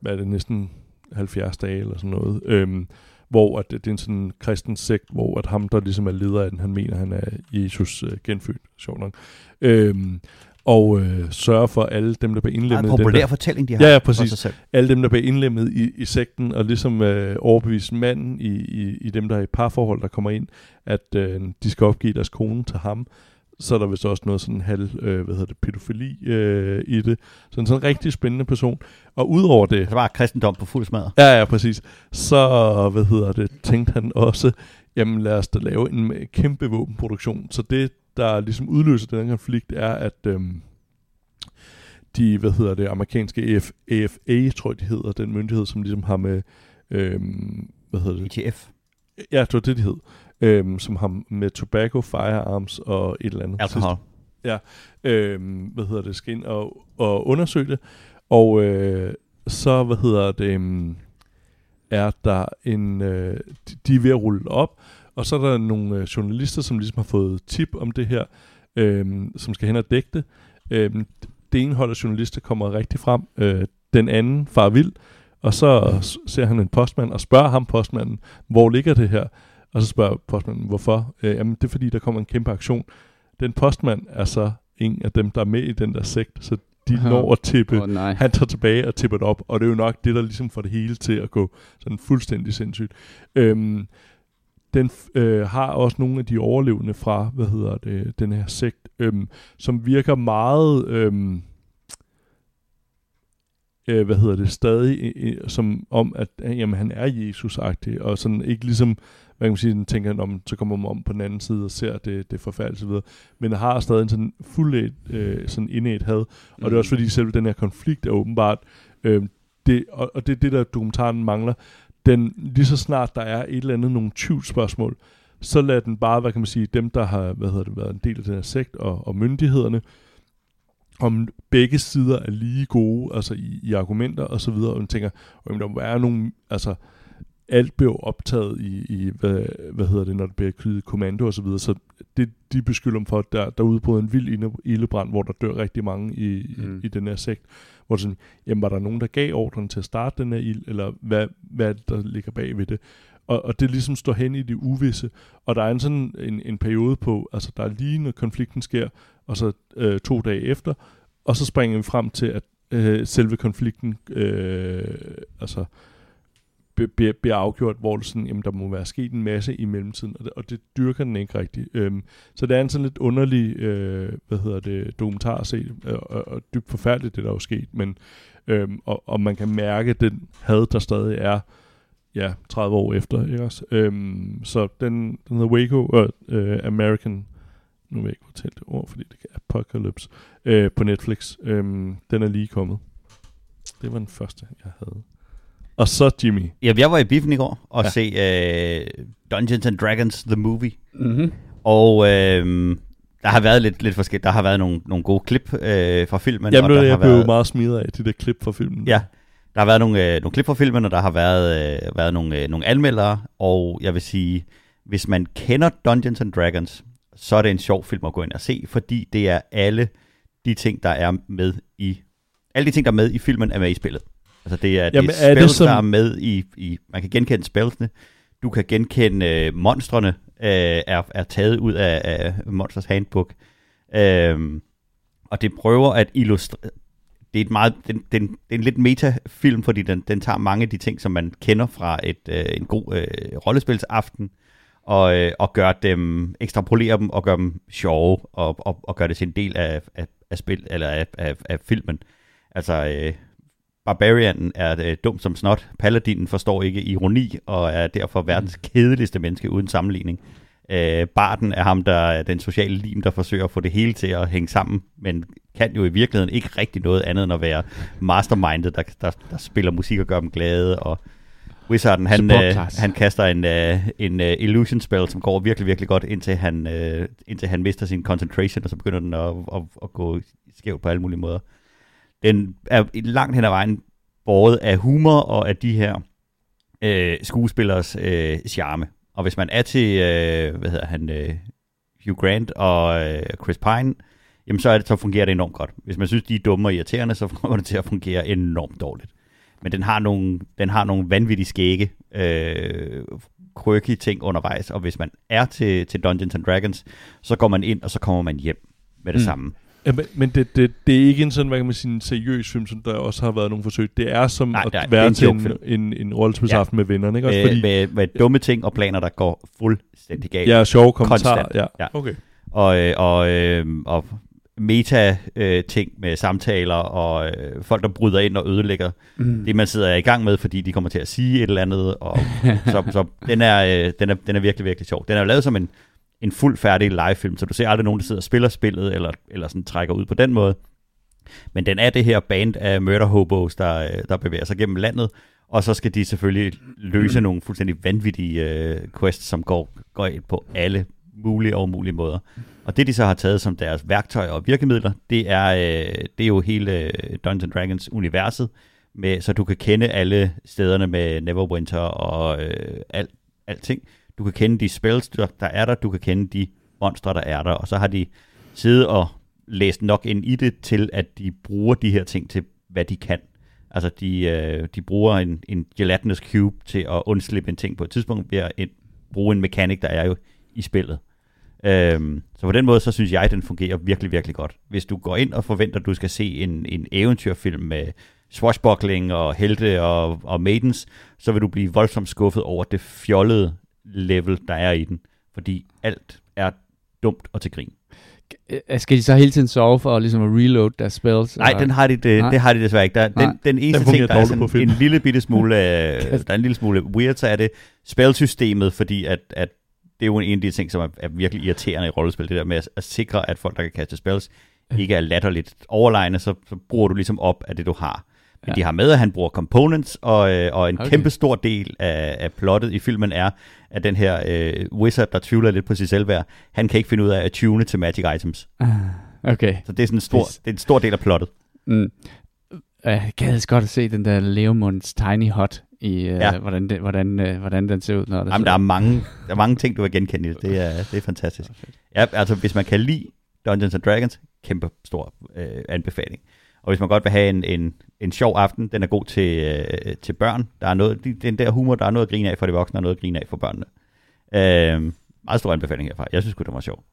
hvad er det, næsten 70 dage eller sådan noget. Øhm, hvor at det, det er en sådan kristen sekt, hvor at ham, der ligesom er leder af den, han mener, han er Jesus øh, genfødt, sjovt nok. Øhm, og øh, sørger for alle dem, der er indlemmet en i den populær der, fortælling, de har. Ja, ja, præcis. sig selv. alle dem, der bliver indlemmet i, i sekten, og ligesom øh, overbevise manden i, i, i dem, der er i parforhold, der kommer ind, at øh, de skal opgive deres kone til ham. Så er der vist også noget sådan halv, øh, hvad hedder det, pædofili øh, i det. Så en sådan rigtig spændende person. Og udover det, Det var kristendom på fuld smadret. Ja, ja, præcis. Så, hvad hedder det, tænkte han også, jamen lad os da lave en øh, kæmpe våbenproduktion. Så det, der ligesom udløser den konflikt, er, at øhm, de, hvad hedder det, amerikanske AF, AFA, tror jeg, de hedder, den myndighed, som ligesom har med, øhm, hvad hedder det? ETF. Ja, det var det, de hed. Øhm, som har med tobacco, firearms og et eller andet. Alkohol. Øhm, hvad hedder det, skal ind og, og undersøge det. Og øh, så, hvad hedder det, øhm, er der en, øh, de, er ved at rulle op, og så er der nogle øh, journalister, som ligesom har fået tip om det her, øh, som skal hen og dække det. Øh, det ene hold af journalister kommer rigtig frem, øh, den anden far vild, og så ser han en postmand og spørger ham postmanden, hvor ligger det her? Og så spørger postmanden, hvorfor? Øh, jamen, det er fordi, der kommer en kæmpe aktion. Den postmand er så en af dem, der er med i den der sekt, så de Aha. når at tippe. Oh, nej. Han tager tilbage og tipper det op, og det er jo nok det, der ligesom får det hele til at gå sådan fuldstændig sindssygt. Øhm, den øh, har også nogle af de overlevende fra, hvad hedder det, den her sekt, øhm, som virker meget, øhm, øh, hvad hedder det, stadig øh, som om, at øh, jamen, han er Jesus-agtig, og sådan ikke ligesom, hvad kan man sige, den tænker, om, så kommer man om på den anden side og ser det, det forfærdeligt osv., men har stadig en sådan fuldt øh, sådan indæt had, og det er også fordi selv den her konflikt er åbenbart, øh, det, og, og det er det, der dokumentaren mangler, den, lige så snart der er et eller andet, nogle tvivlsspørgsmål, så lad den bare, hvad kan man sige, dem, der har hvad hedder det, været en del af den her sekt, og, og myndighederne, om begge sider er lige gode, altså i, i argumenter og så videre, og man tænker, jamen, der må være nogle, altså, alt bliver jo optaget i, i hvad, hvad hedder det, når det bliver knydet kommando og så videre, så det, de beskylder dem for, at der, der udbryder en vild ildebrand, hvor der dør rigtig mange i. Mm. i, i den her sekt, hvor sådan, jamen var der nogen, der gav ordren til at starte den her ild, eller hvad, hvad er det, der ligger bag ved det? og, og det ligesom står hen i det uvisse. Og der er en sådan en, en periode på, altså der er lige når konflikten sker, og så øh, to dage efter, og så springer vi frem til, at øh, selve konflikten øh, altså bliver, bliver afgjort, hvor det sådan, jamen, der må være sket en masse i mellemtiden, og det, og det dyrker den ikke rigtigt. Øhm, så det er en sådan lidt underlig, øh, hvad hedder det, dokumentar at se, og, og, og dybt forfærdeligt, det der er jo sket, men øhm, og, og man kan mærke den had, der stadig er, ja, 30 år efter, ikke også? Øhm, så den, den hedder Waco, øh, øh, American, nu vil jeg ikke fortælle det ord, fordi det er Apocalypse, øh, på Netflix. Øhm, den er lige kommet. Det var den første, jeg havde. Og så Jimmy. Ja, jeg var i biffen i går og ja. se uh, Dungeons and Dragons The Movie. Mm-hmm. Og uh, der har været lidt, lidt forskelligt. Der har været nogle, nogle gode klip uh, fra filmen. Jamen, og der jeg har blev været, meget smidt af de der klip fra filmen. Ja, der har været nogle, øh, nogle klip fra filmen, og der har været, øh, været nogle, øh, nogle anmeldere, og jeg vil sige, hvis man kender Dungeons and Dragons, så er det en sjov film at gå ind og se, fordi det er alle de ting, der er med i alle de ting, der er med i filmen, er med i spillet. Altså det er, Jamen, det er er det spells, som- der er med i, i... Man kan genkende spellsene. Du kan genkende øh, monstrene, øh, er, er taget ud af, af Monsters Handbook. Øhm, og det prøver at illustrere... Det er, et meget, den, den, det er en lidt metafilm, fordi den, den tager mange af de ting, som man kender fra et, øh, en god øh, rollespilsaften, og, øh, og gør dem, ekstrapolerer dem og gør dem sjove, og, og, og gør det til en del af, af, af, spil, eller af, af, af filmen. Altså, øh, Barbarianen er øh, dum som snot, Paladinen forstår ikke ironi, og er derfor verdens kedeligste menneske uden sammenligning. Øh, Barden er ham, der er den sociale lim, der forsøger at få det hele til at hænge sammen, men kan jo i virkeligheden ikke rigtig noget andet end at være mastermindet, der, der, der spiller musik og gør dem glade, og Wizarden, han, øh, han kaster en, øh, en øh, illusion spell, som går virkelig, virkelig godt, indtil han, øh, indtil han mister sin concentration, og så begynder den at, at, at gå skævt på alle mulige måder. Den er langt hen ad vejen båret af humor og af de her øh, skuespillers øh, charme. Og hvis man er til, øh, hvad hedder han, øh, Hugh Grant og øh, Chris Pine, jamen så, er det, så fungerer det enormt godt. Hvis man synes, de er dumme og irriterende, så kommer det til at fungere enormt dårligt. Men den har nogle, den har nogle vanvittige skægge, øh, quirky ting undervejs, og hvis man er til, til Dungeons and Dragons, så går man ind, og så kommer man hjem med det Mm. mm. samme. Ja, men, men det, det, det er ikke en sådan, hvad kan man sige, en seriøs film, som der også har været nogle forsøg. Det er som Nej, at er- være en til en, joke-film. en, en rollespilsaften ja. med vennerne, ikke? Også Med, fordi, med, med dumme ting og planer, der går fuldstændig galt. ja, sjove kommentarer. Konstant. Ja. Ja. Okay. og, øh, og, øh, og meta-ting med samtaler, og øh, folk, der bryder ind og ødelægger Mm. det, man sidder i gang med, fordi de kommer til at sige et eller andet. Og, så, så den, er, øh, den, er, den er virkelig, virkelig sjov. Den er jo lavet som en, en fuld færdig livefilm, så du ser aldrig nogen, der sidder og spiller spillet, eller, eller sådan trækker ud på den måde. Men den er det her band af murder hobos, der, øh, der bevæger sig gennem landet, og så skal de selvfølgelig løse nogle fuldstændig vanvittige øh, quests, som går, går ind på alle mulige og umulige måder. Og det, de så har taget som deres værktøjer og virkemidler, det er, øh, det er jo hele øh, Dungeons and Dragons universet, med, så du kan kende alle stederne med Neverwinter og øh, alt, alting. Du kan kende de spells, der, der er der, du kan kende de monstre, der er der, og så har de siddet og læst nok ind i det til, at de bruger de her ting til, hvad de kan. Altså, de, øh, de bruger en, en gelatinous cube til at undslippe en ting på et tidspunkt ved at en, bruge en mekanik, der er jo i spillet. Øhm, så på den måde, så synes jeg, at den fungerer virkelig, virkelig godt. Hvis du går ind og forventer, at du skal se en, en eventyrfilm med swashbuckling og helte og, og maidens, så vil du blive voldsomt skuffet over det fjollede level, der er i den. Fordi alt er dumt og til grin. Øh, Skal de så hele tiden sove for ligesom at reload deres spells? Nej, eller? den har de, det, Nej. det har de desværre ikke. Der, Nej. den, den eneste Den ting, der er sådan på film. en lille bitte smule, øh, der er en lille smule weird, så er det spilsystemet, fordi at, at det er jo en af de ting, som er, er virkelig irriterende i rollespil, det der med at, at sikre, at folk, der kan kaste spells, ikke er latterligt overlegne, så, så bruger du ligesom op af det, du har. Men Ja. de har med, at han bruger components, og, øh, og en okay. kæmpe stor del af, af plottet i filmen er, at den her øh, wizard, der tvivler lidt på sit selvværd, han kan ikke finde ud af at tune til magic items. Ah, Okay. Så det er sådan en stor, Yes. det er en stor del af plottet. Mm. Jeg gad altså godt at se den der Leomunds Tiny Hut i, uh, ja. Hvordan, det, hvordan, uh, hvordan den ser ud. Når det Jamen, der er mange, der er mange ting, du vil genkende i det. Det er, det er fantastisk. Ja, altså, hvis man kan lide Dungeons and Dragons, kæmpe stor øh, anbefaling. Og hvis man godt vil have en, en, en sjov aften, den er god til, øh, til børn. Der er noget, de- den der humor, der er noget at grine af for de voksne, og noget at grine af for børnene. Øh, meget stor anbefaling herfra. Jeg synes det var sjov.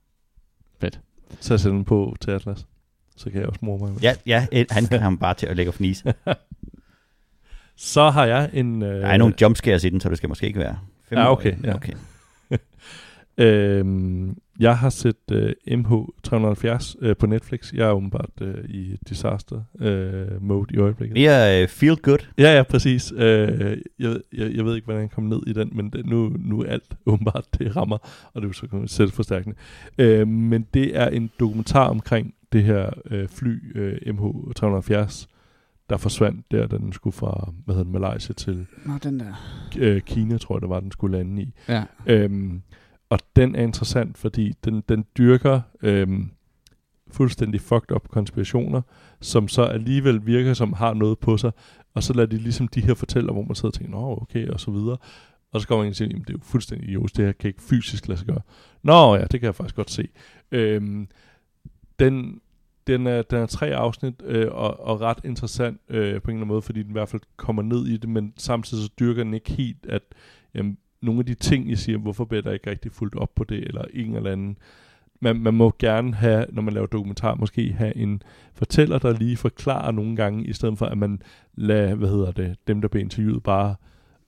Så jeg sætter den på til Atlas. Så kan jeg også mor mig. Ja, ja et- han kan ham bare til at lægge og fnise. Så har jeg en... Øh, Der er nogle jumpscares i den, så det skal måske ikke være. fem Ja, år. okay, ja. okay. Øhm, jeg har set øh, MH370 øh, på Netflix. Jeg er åbenbart øh, i disaster øh, mode i øjeblikket. Mere øh, feel good. Ja, ja, præcis. Øh, jeg, jeg, jeg ved ikke, hvordan jeg kom ned i den, men det, nu, nu er alt åbenbart, det rammer, og det er så selvforstærkende. Øh, men det er en dokumentar omkring det her øh, fly øh, MH370, der forsvandt der, da den skulle fra hvad hedder den, Malaysia til Nå, den der. øh, Kina, tror jeg, det var, den skulle lande i. Ja. Øhm, og den er interessant, fordi den, den dyrker øhm, fuldstændig fucked up konspirationer, som så alligevel virker som har noget på sig, og så lader de ligesom de her fortæller, hvor man sidder og tænker, nå okay, og så videre. Og så kommer man ind og siger, jamen det er jo fuldstændig idiotisk, det her kan ikke fysisk lade sig gøre. Nå ja, det kan jeg faktisk godt se. Øhm, den, den, er, den er tre afsnit, øh, og, og ret interessant øh, på en eller anden måde, fordi den i hvert fald kommer ned i det, men samtidig så dyrker den ikke helt, at jamen, nogle af de ting, I siger, hvorfor bliver der ikke rigtig fuldt op på det, eller en eller anden. Man, man må gerne have, når man laver dokumentar, måske have en fortæller, der lige forklarer nogle gange, i stedet for at man lader, hvad hedder det, dem, der bliver interviewet, bare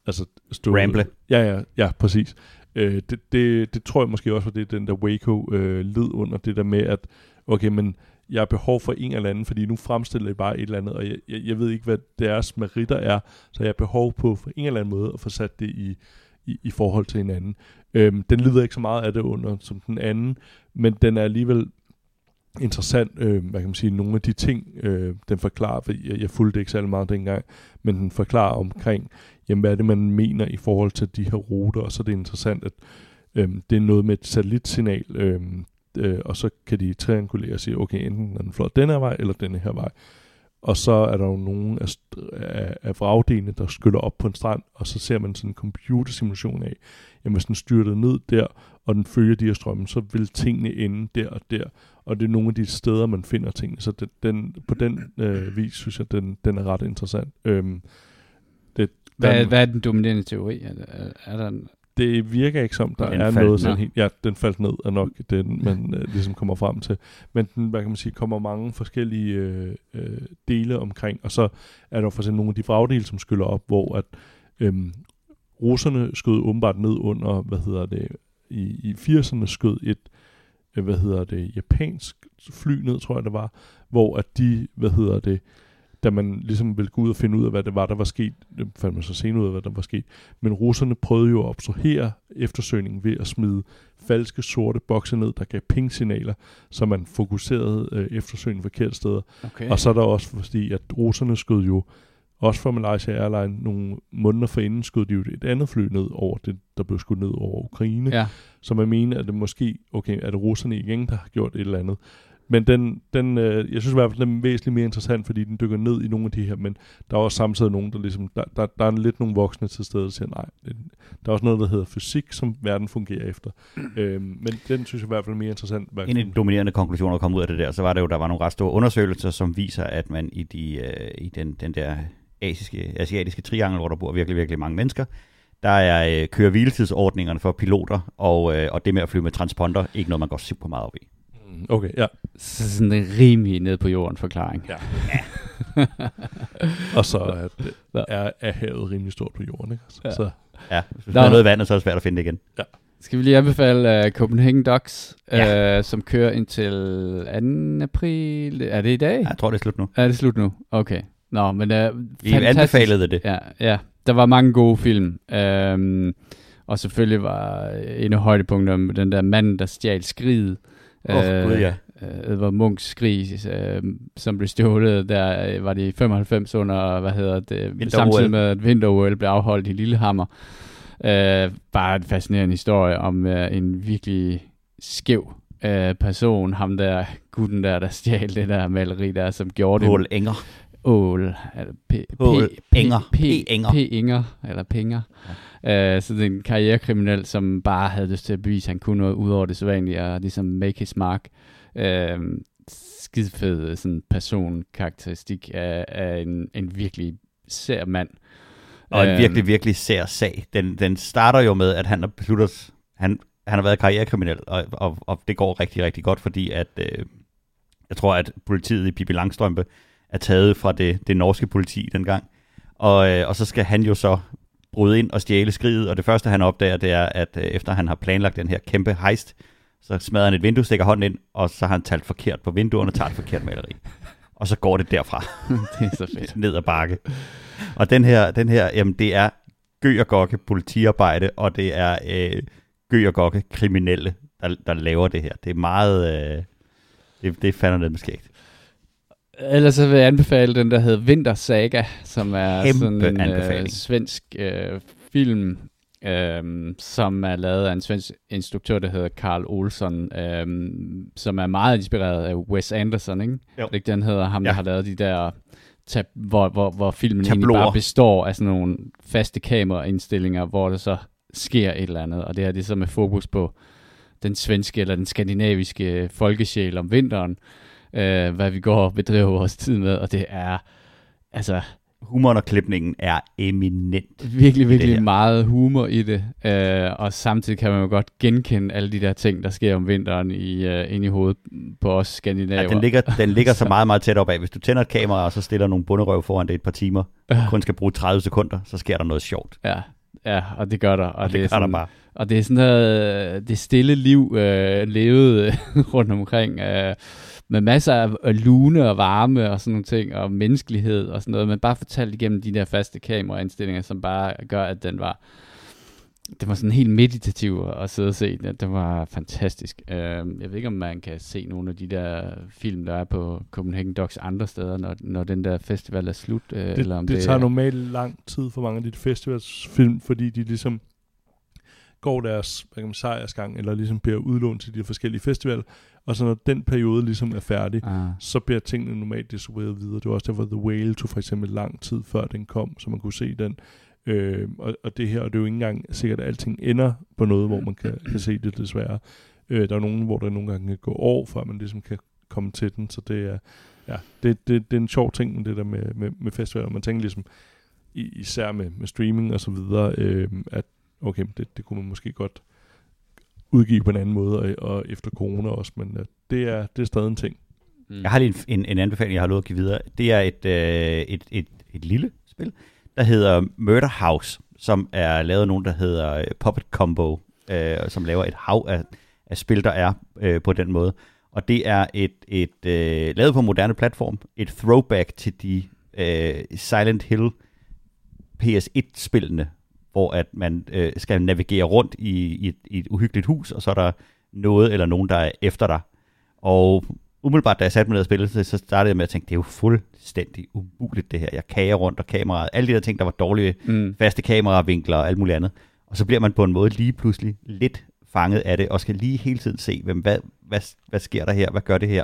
altså, stå... Ramble. Ja, ja, ja, præcis. Øh, det, det, det tror jeg måske også var det, den der Waco øh, led under, det der med, at okay, men jeg har behov for en eller anden, fordi nu fremstiller jeg bare et eller andet, og jeg, jeg, jeg ved ikke, hvad deres meritter er, så jeg har behov på for en eller anden måde at få sat det i, i, i forhold til hinanden. Øhm, den lider ikke så meget af det under som den anden, men den er alligevel interessant, øh, hvad kan man sige, nogle af de ting, øh, den forklarer, for jeg, jeg fulgte ikke særlig meget dengang, men den forklarer omkring, jamen, hvad er det, man mener i forhold til de her ruter, og så er det interessant, at øh, det er noget med et satellitsignal, øh, øh, og så kan de triangulere og sige, okay, enten er den flot den her vej, eller den her vej. Og så er der jo nogle af, af, af vragdelene, der skyller op på en strand, og så ser man sådan en computersimulation af, jamen hvis den styrter ned der, og den følger de her strømme, så vil tingene ende der og der. Og det er nogle af de steder, man finder tingene. Så den, den, på den øh, vis, synes jeg, den, den er ret interessant. Øhm, det, Hvad, der- hvad er den dominerende teori? Er, er, er der en, det virker ikke som, der Den er noget sådan helt... Ja, den faldt ned, er nok den, man øh, ligesom kommer frem til. Men den, hvad kan man sige, kommer mange forskellige øh, øh, dele omkring, og så er der for eksempel nogle af de vragdele, som skyller op, hvor at øhm, russerne skød åbenbart ned under, hvad hedder det, i, i 80'erne skød et, øh, hvad hedder det, japansk fly ned, tror jeg det var, hvor at de, hvad hedder det, da man ligesom ville gå ud og finde ud af, hvad det var, der var sket, det fandt man så senere ud af, hvad der var sket, men russerne prøvede jo at obstruere eftersøgningen ved at smide falske sorte bokse ned, der gav ping-signaler, så man fokuserede øh, eftersøgningen forkerte steder. okay. Og så er der også fordi, at russerne skød jo, også for Malaysia Airlines, nogle måneder forinden skød de jo et andet fly ned over det, der blev skudt ned over Ukraine. ja. Så man mener, at det måske, okay, er det russerne igen, der har gjort et eller andet. Men den, den øh, jeg synes i hvert fald, den er væsentligt mere interessant, fordi den dykker ned i nogle af de her, men der er også samtidig nogen, der ligesom, der, der, der er lidt nogle voksne til stede, der siger, nej, der er også noget, der hedder fysik, som verden fungerer efter. øhm, men den synes jeg i hvert fald er mere interessant. En af de dominerende konklusioner, der kom ud af det der, så var det jo, der var nogle ret store undersøgelser, som viser, at man i, de, øh, i den, den der asiske, asiatiske triangel, hvor der bor virkelig, virkelig mange mennesker, der er øh, køre hviletidsordningerne for piloter, og, øh, og det med at flyve med transponder, ikke noget, man går super meget op i. Mm, Okay, ja. Så sådan en rimelig ned på jorden forklaring. Ja. Og så er, det, Ja. er, er havet rimelig stort på jorden, ikke? Så, Ja. så Ja, hvis der er noget i vandet, så er det svært at finde det igen. Skal vi lige anbefale uh, Copenhagen Ducks, Ja. uh, som kører indtil 2. april. Er det i dag? Ja, jeg tror, det er slut nu. Er det slut nu? Okay. Nå, men uh, Vi anbefalede det. Ja, ja, der var mange gode film. Um, og selvfølgelig var en af højdepunkterne den der mand, der stjal skriget. Åh, gud, ja. Uh, Edvard Munchs skrig, uh, som blev stjålet, der øh, var det i 95 under, hvad hedder det, Vinter-OL. samtidig med, at Vinter-OL blev afholdt i Lillehammer. Uh, bare en fascinerende historie om uh, en virkelig skæv uh, person, ham der, gutten der, der stjal det der maleri der, som gjorde det. Paul Enger. Ål, eller P, P, Ål P, Enger. P, P. Enger. P. Inger, eller Pinger. Ja. Uh, så det er en karrierekriminel, som bare havde lyst til at bevise, at han kunne noget ud over det sædvanlige, og ligesom make his mark. Uh, skide fed sådan personkarakteristik af, af en, en virkelig sær mand. Og en Øhm, virkelig, virkelig sær sag. Den, den starter jo med, at han har besluttet, han, han har været karrierekriminel, og, og, og det går rigtig, rigtig godt, fordi at, øh, jeg tror, at politiet i Pippi Langstrømpe er taget fra det, det norske politi dengang. Og, øh, og så skal han jo så bryde ind og stjæle skridet, og det første, han opdager, det er, at øh, efter han har planlagt den her kæmpe heist, så smadrer han et vindue, stikker hånden ind, og så har han talt forkert på vinduerne og tager et forkert maleri. Og så går det derfra det er så fedt. ned ad bakke. Og den her, den her jamen det er gø og gokke politiarbejde, og det er øh, gø og gokke kriminelle, der, der laver det her. Det er meget, øh, det, det er fandme med skægt. Ellers så vil jeg anbefale den, der hedder Vintersaga, som er Kæmpe sådan en øh, svensk øh, film, øh, som er lavet af en svensk instruktør, der hedder Carl Olsson, øh, som er meget inspireret af Wes Anderson, ikke? Jo. Det den hedder? Ham, der Ja. har lavet de der, tab- hvor, hvor, hvor filmen egentlig Tabloer. bare består af sådan nogle faste kameraindstillinger, hvor der så sker et eller andet, og det her det er så med fokus på den svenske eller den skandinaviske folkesjæl om vinteren, øh, hvad vi går og bedriver vores tid med, og det er altså Humoren og klipningen er eminent. virkelig, virkelig meget humor i det, øh, og samtidig kan man jo godt genkende alle de der ting, der sker om vinteren i, øh, ind i hovedet på os skandinaver. Ja, den, ligger, den ligger så meget, meget tæt op af. Hvis du tænder et kamera, og så stiller nogle bunderøv foran det et par timer, og kun skal bruge 30 sekunder, så sker der noget sjovt. Ja, ja, og det gør der. Og, Og det, det gør der sådan, bare. Og det er sådan noget, øh, det stille liv øh, levet rundt omkring, øh, med masser af lune og varme og sådan nogle ting, og menneskelighed og sådan noget, men bare fortalt igennem de der faste kameraindstillinger, som bare gør, at den var, det var sådan helt meditativ at sidde og se. Det, det var fantastisk. Øh, jeg ved ikke, om man kan se nogle af de der film, der er på Copenhagen Docs andre steder, når, når den der festival er slut. Øh, Det, eller om det, det tager normalt lang tid for mange af de festivalsfilm, fordi de ligesom går deres hvad kan man, sejrsgang, eller ligesom bliver udlånt til de forskellige festivaler, og så når den periode ligesom er færdig, Ah. så bliver tingene normalt distribueret videre. Det var også derfor, The Whale tog for eksempel lang tid før den kom, så man kunne se den. Øh, og, og det her, og det er jo ikke engang sikkert, at alting ender på noget, hvor man kan, kan se det desværre. Øh, der er nogen, hvor der nogle gange kan gå år, før man ligesom kan komme til den, så det er, ja, det, det, det er en sjov ting, med det der med, med, med festivaler. Man tænker ligesom, især med, med streaming og så videre, øh, at okay, det, det kunne man måske godt udgive på en anden måde, og, og efter corona også, men øh, det, er, det er stadig en ting. Mm. Jeg har lige en, en, en anbefaling, jeg har lovet at give videre. Det er et, øh, et, et, et lille spil, der hedder Murder House, som er lavet af nogen, der hedder øh, Puppet Combo, øh, som laver et hav af, af spil, der er øh, på den måde. Og det er et, et øh, lavet på moderne platform, et throwback til de øh, Silent Hill PS1-spillene, hvor at man øh, skal navigere rundt i, i, et, i et uhyggeligt hus, og så er der noget eller nogen, der er efter dig. Og umiddelbart, da jeg satte mig ned og spillede, så startede jeg med at tænke, det er jo fuldstændig umuligt det her. Jeg kager rundt og kameraet, alle de der ting, der var dårlige, Mm. faste kameravinkler og alt muligt andet. Og så bliver man på en måde lige pludselig lidt fanget af det, og skal lige hele tiden se, hvem, hvad, hvad, hvad sker der her, hvad gør det her.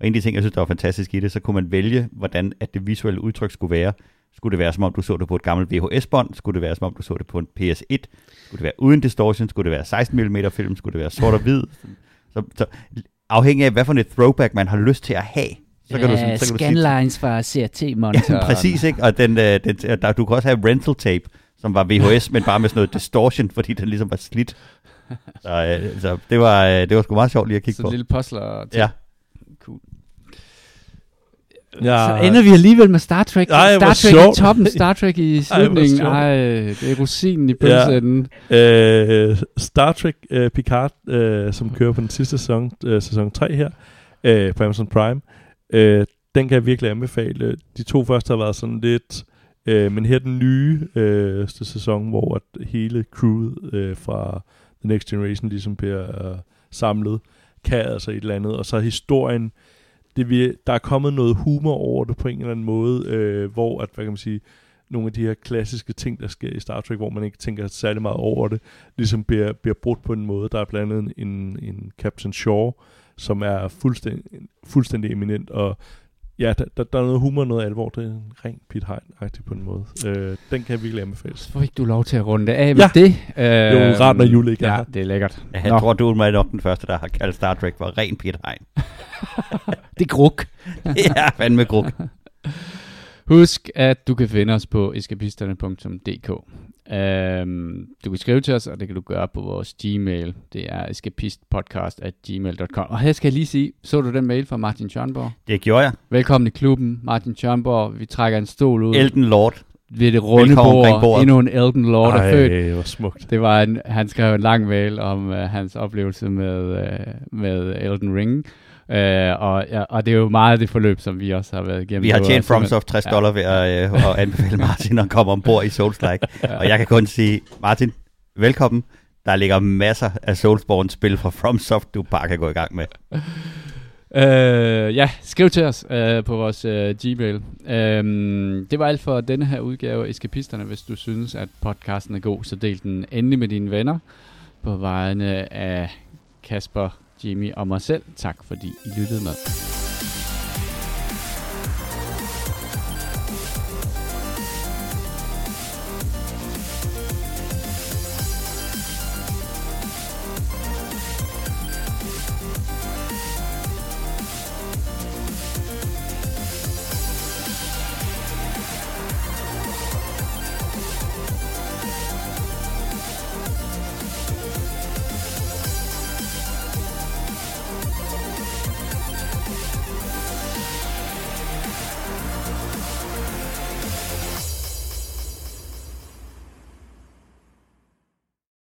Og en af de ting, jeg synes, der var fantastisk i det, så kunne man vælge, hvordan at det visuelle udtryk skulle være. Skulle det være, som om du så det på et gammelt VHS-bånd? Skulle det være, som om du så det på en PS1? Skulle det være uden distortion? Skulle det være 16 mm film? Skulle det være sort og hvid? Så, så afhængig af, hvad for et throwback man har lyst til at have, så kan du, sådan- så kan du sige, scanlines fra CRT-monitoren. Ja, præcis, ikke? Og den, øh, den, der, du kan også have rental tape, som var VHS, men bare med sådan noget distortion, fordi den ligesom var slidt. Så, øh, så det, var, øh, det var sgu meget sjovt lige at kigge Så på. en lille puzzler. Ja. Ja, Så ender vi alligevel med Star Trek. Ej, Star Trek sjovt. i toppen, Star Trek i slutningen. Ej, det er rosinen i pølseenden. Øh, Star Trek øh, Picard, øh, som kører på den sidste sæson, øh, sæson 3 her, øh, på Amazon Prime, øh, den kan jeg virkelig anbefale. De to første har været sådan lidt, øh, men her den nye øh, sæson, hvor at hele crewet øh, fra The Next Generation ligesom bliver øh, samlet, kan altså et eller andet, og så historien, det vil, der er kommet noget humor over det på en eller anden måde, øh, hvor at, hvad kan man sige, nogle af de her klassiske ting, der sker i Star Trek, hvor man ikke tænker særlig meget over det, ligesom bliver, bliver brudt på en måde. Der er blandt andet en, en Captain Shaw, som er fuldstændig, fuldstændig eminent, og Ja, der, der, der er noget humor, noget alvor. Det er en ren Pete Hein-agtig på en måde. Øh, den kan jeg virkelig anbefale. Så fik du lov til at runde af med Ja. det. Øh, Det er jo rart, når Jule ikke er ja, her. det er lækkert. Jeg Nå, tror, du er nok den første, der har kaldt Star Trek for ren Peter Hein. det er gruk. ja, fandme gruk. Husk, at du kan finde os på eskapisterne.dk. Um, du kan skrive til os, og det kan du gøre på vores Gmail. Det er escapistpodcast.gmail.com. Og her skal jeg lige sige, så du den mail fra Martin Tjørnborg? Det gjorde jeg. Velkommen i klubben, Martin Tjørnborg. Vi trækker en stol ud Elden Lord. ved det runde bord. bordet. Endnu en Elden Lord er født. Ej, hvor smukt. Det var en, han skrev en lang mail om uh, hans oplevelse med, uh, med Elden Ring. Uh, og, ja, og det er jo meget det forløb, som vi også har været igennem. Vi har tjent FromSoft 60 Ja. dollar ved at, øh, at anbefale Martin at komme ombord i Souls-like. Og jeg kan kun sige, Martin, velkommen. Der ligger masser af Soulsborne-spil fra FromSoft, du bare kan gå i gang med. Øh, ja, skriv til os øh, på vores øh, Gmail. Øh, det var alt for denne her udgave af Eskapisterne. Hvis du synes, at podcasten er god, så del den endelig med dine venner. På vegne af Kasper, Jimmy og mig selv. Tak fordi I lyttede med.